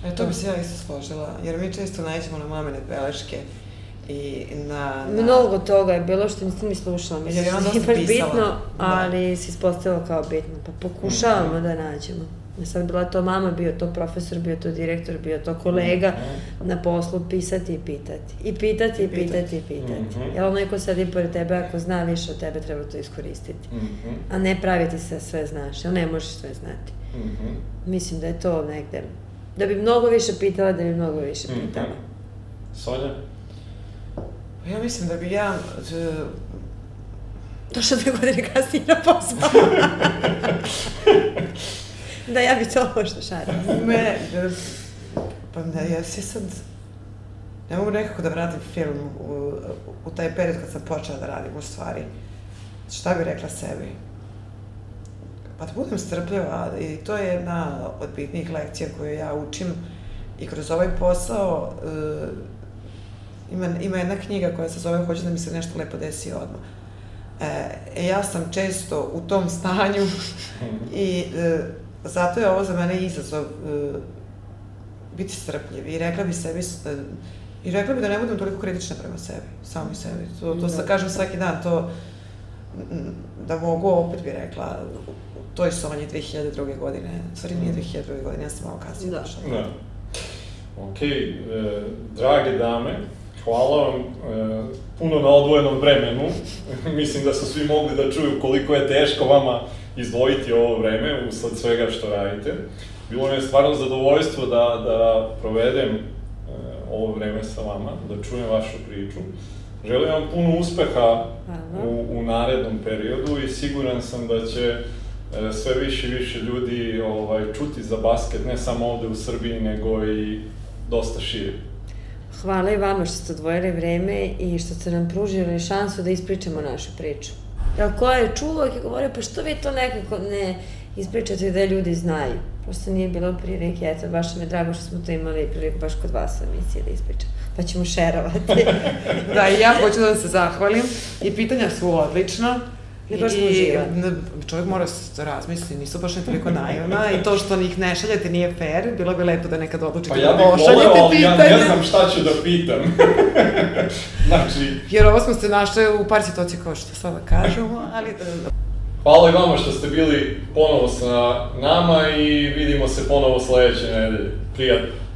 S3: E, to bi se ja isto složila, jer mi često nađemo na mamine beleške i na... na...
S2: Mnogo toga je bilo što nisam ni slušala. Mislim,
S3: je
S2: da baš bitno,
S3: Da.
S2: ali se ispostavilo kao bitno. Pa pokušavamo
S1: Mhm.
S2: da nađemo. I sad bila to mama, bio to profesor, bio to direktor, bio to kolega
S1: Mhm.
S2: na poslu, pisati i pitati. I pitati i
S3: I pitati.
S2: i pitati.
S1: Mhm.
S2: Jer onaj ko sedi pored tebe, ako zna više od tebe, treba to iskoristiti.
S1: Mhm.
S2: A ne praviti se da sve znaš, jer ne možeš sve znati.
S1: Mhm.
S2: Mislim da je to negde. Da bi mnogo više pitala, da bi mnogo više
S1: Mhm.
S2: pitala.
S1: Sonja?
S3: Pa Ja mislim da bi ja... e,
S2: Došla dve godine kasnije na posao. da, ja bi to možda šalim.
S3: Me, e, pa da, ja se sad... Ne mogu nekako da vratim film u, u taj period kad sam počela da radim u stvari. Šta bi rekla sebi? Pa da budem strpljiva i to je jedna od bitnijih lekcija koju ja učim i kroz ovaj posao e, ima, ima jedna knjiga koja se zove Hoće da mi se nešto lepo desi odmah. E, ja sam često u tom stanju i e, zato je ovo za mene izazov e, biti strpljiv i rekla bi sebi e, i rekla bi da ne budem toliko kritična prema sebi, sami sebi. To, to sa,
S2: Da.
S3: kažem svaki dan, to da mogu, opet bi rekla, u toj Sonji 2002. godine, u stvari nije 2002. godine, ja sam malo kasnije
S2: Da.
S3: došla.
S1: Da. Ok, e, drage dame, hvala vam e, puno na odvojenom vremenu. Mislim da su svi mogli da čuju koliko je teško vama izdvojiti ovo vreme usled svega što radite. Bilo mi je stvarno zadovoljstvo da, da provedem e, ovo vreme sa vama, da čujem vašu priču. Želim vam puno uspeha u, u narednom periodu i siguran sam da će e, sve više i više ljudi ovaj, čuti za basket, ne samo ovde u Srbiji, nego i dosta šire.
S2: Hvala i vama što ste odvojili vreme i što ste nam pružili šansu da ispričamo našu priču. Jer ko je čuo i govorio, pa što vi to nekako ne ispričati da ljudi znaju. Prosto nije bilo prilike, eto, baš mi je drago što smo to imali priliku baš kod vas u emisiji da ispričam. Pa ćemo šerovati.
S3: da, i ja hoću da se zahvalim. I pitanja su odlična.
S2: Ne baš smo.
S3: Čovjek mora da razmisli, nisu baš ne toliko naivna i to što njih ne šaljete nije fair, bilo bi lepo da nekad odlučite
S1: pa ja
S3: da pošaljete
S1: voleo,
S3: pitanja.
S1: Pa ja ne znam šta ću da pitam. znači...
S3: Jer ovo smo se našli u par situacija kao što sada kažemo, ali...
S1: Hvala i vama što ste bili ponovo sa nama i vidimo se ponovo sledeće nedelje. Prijatno.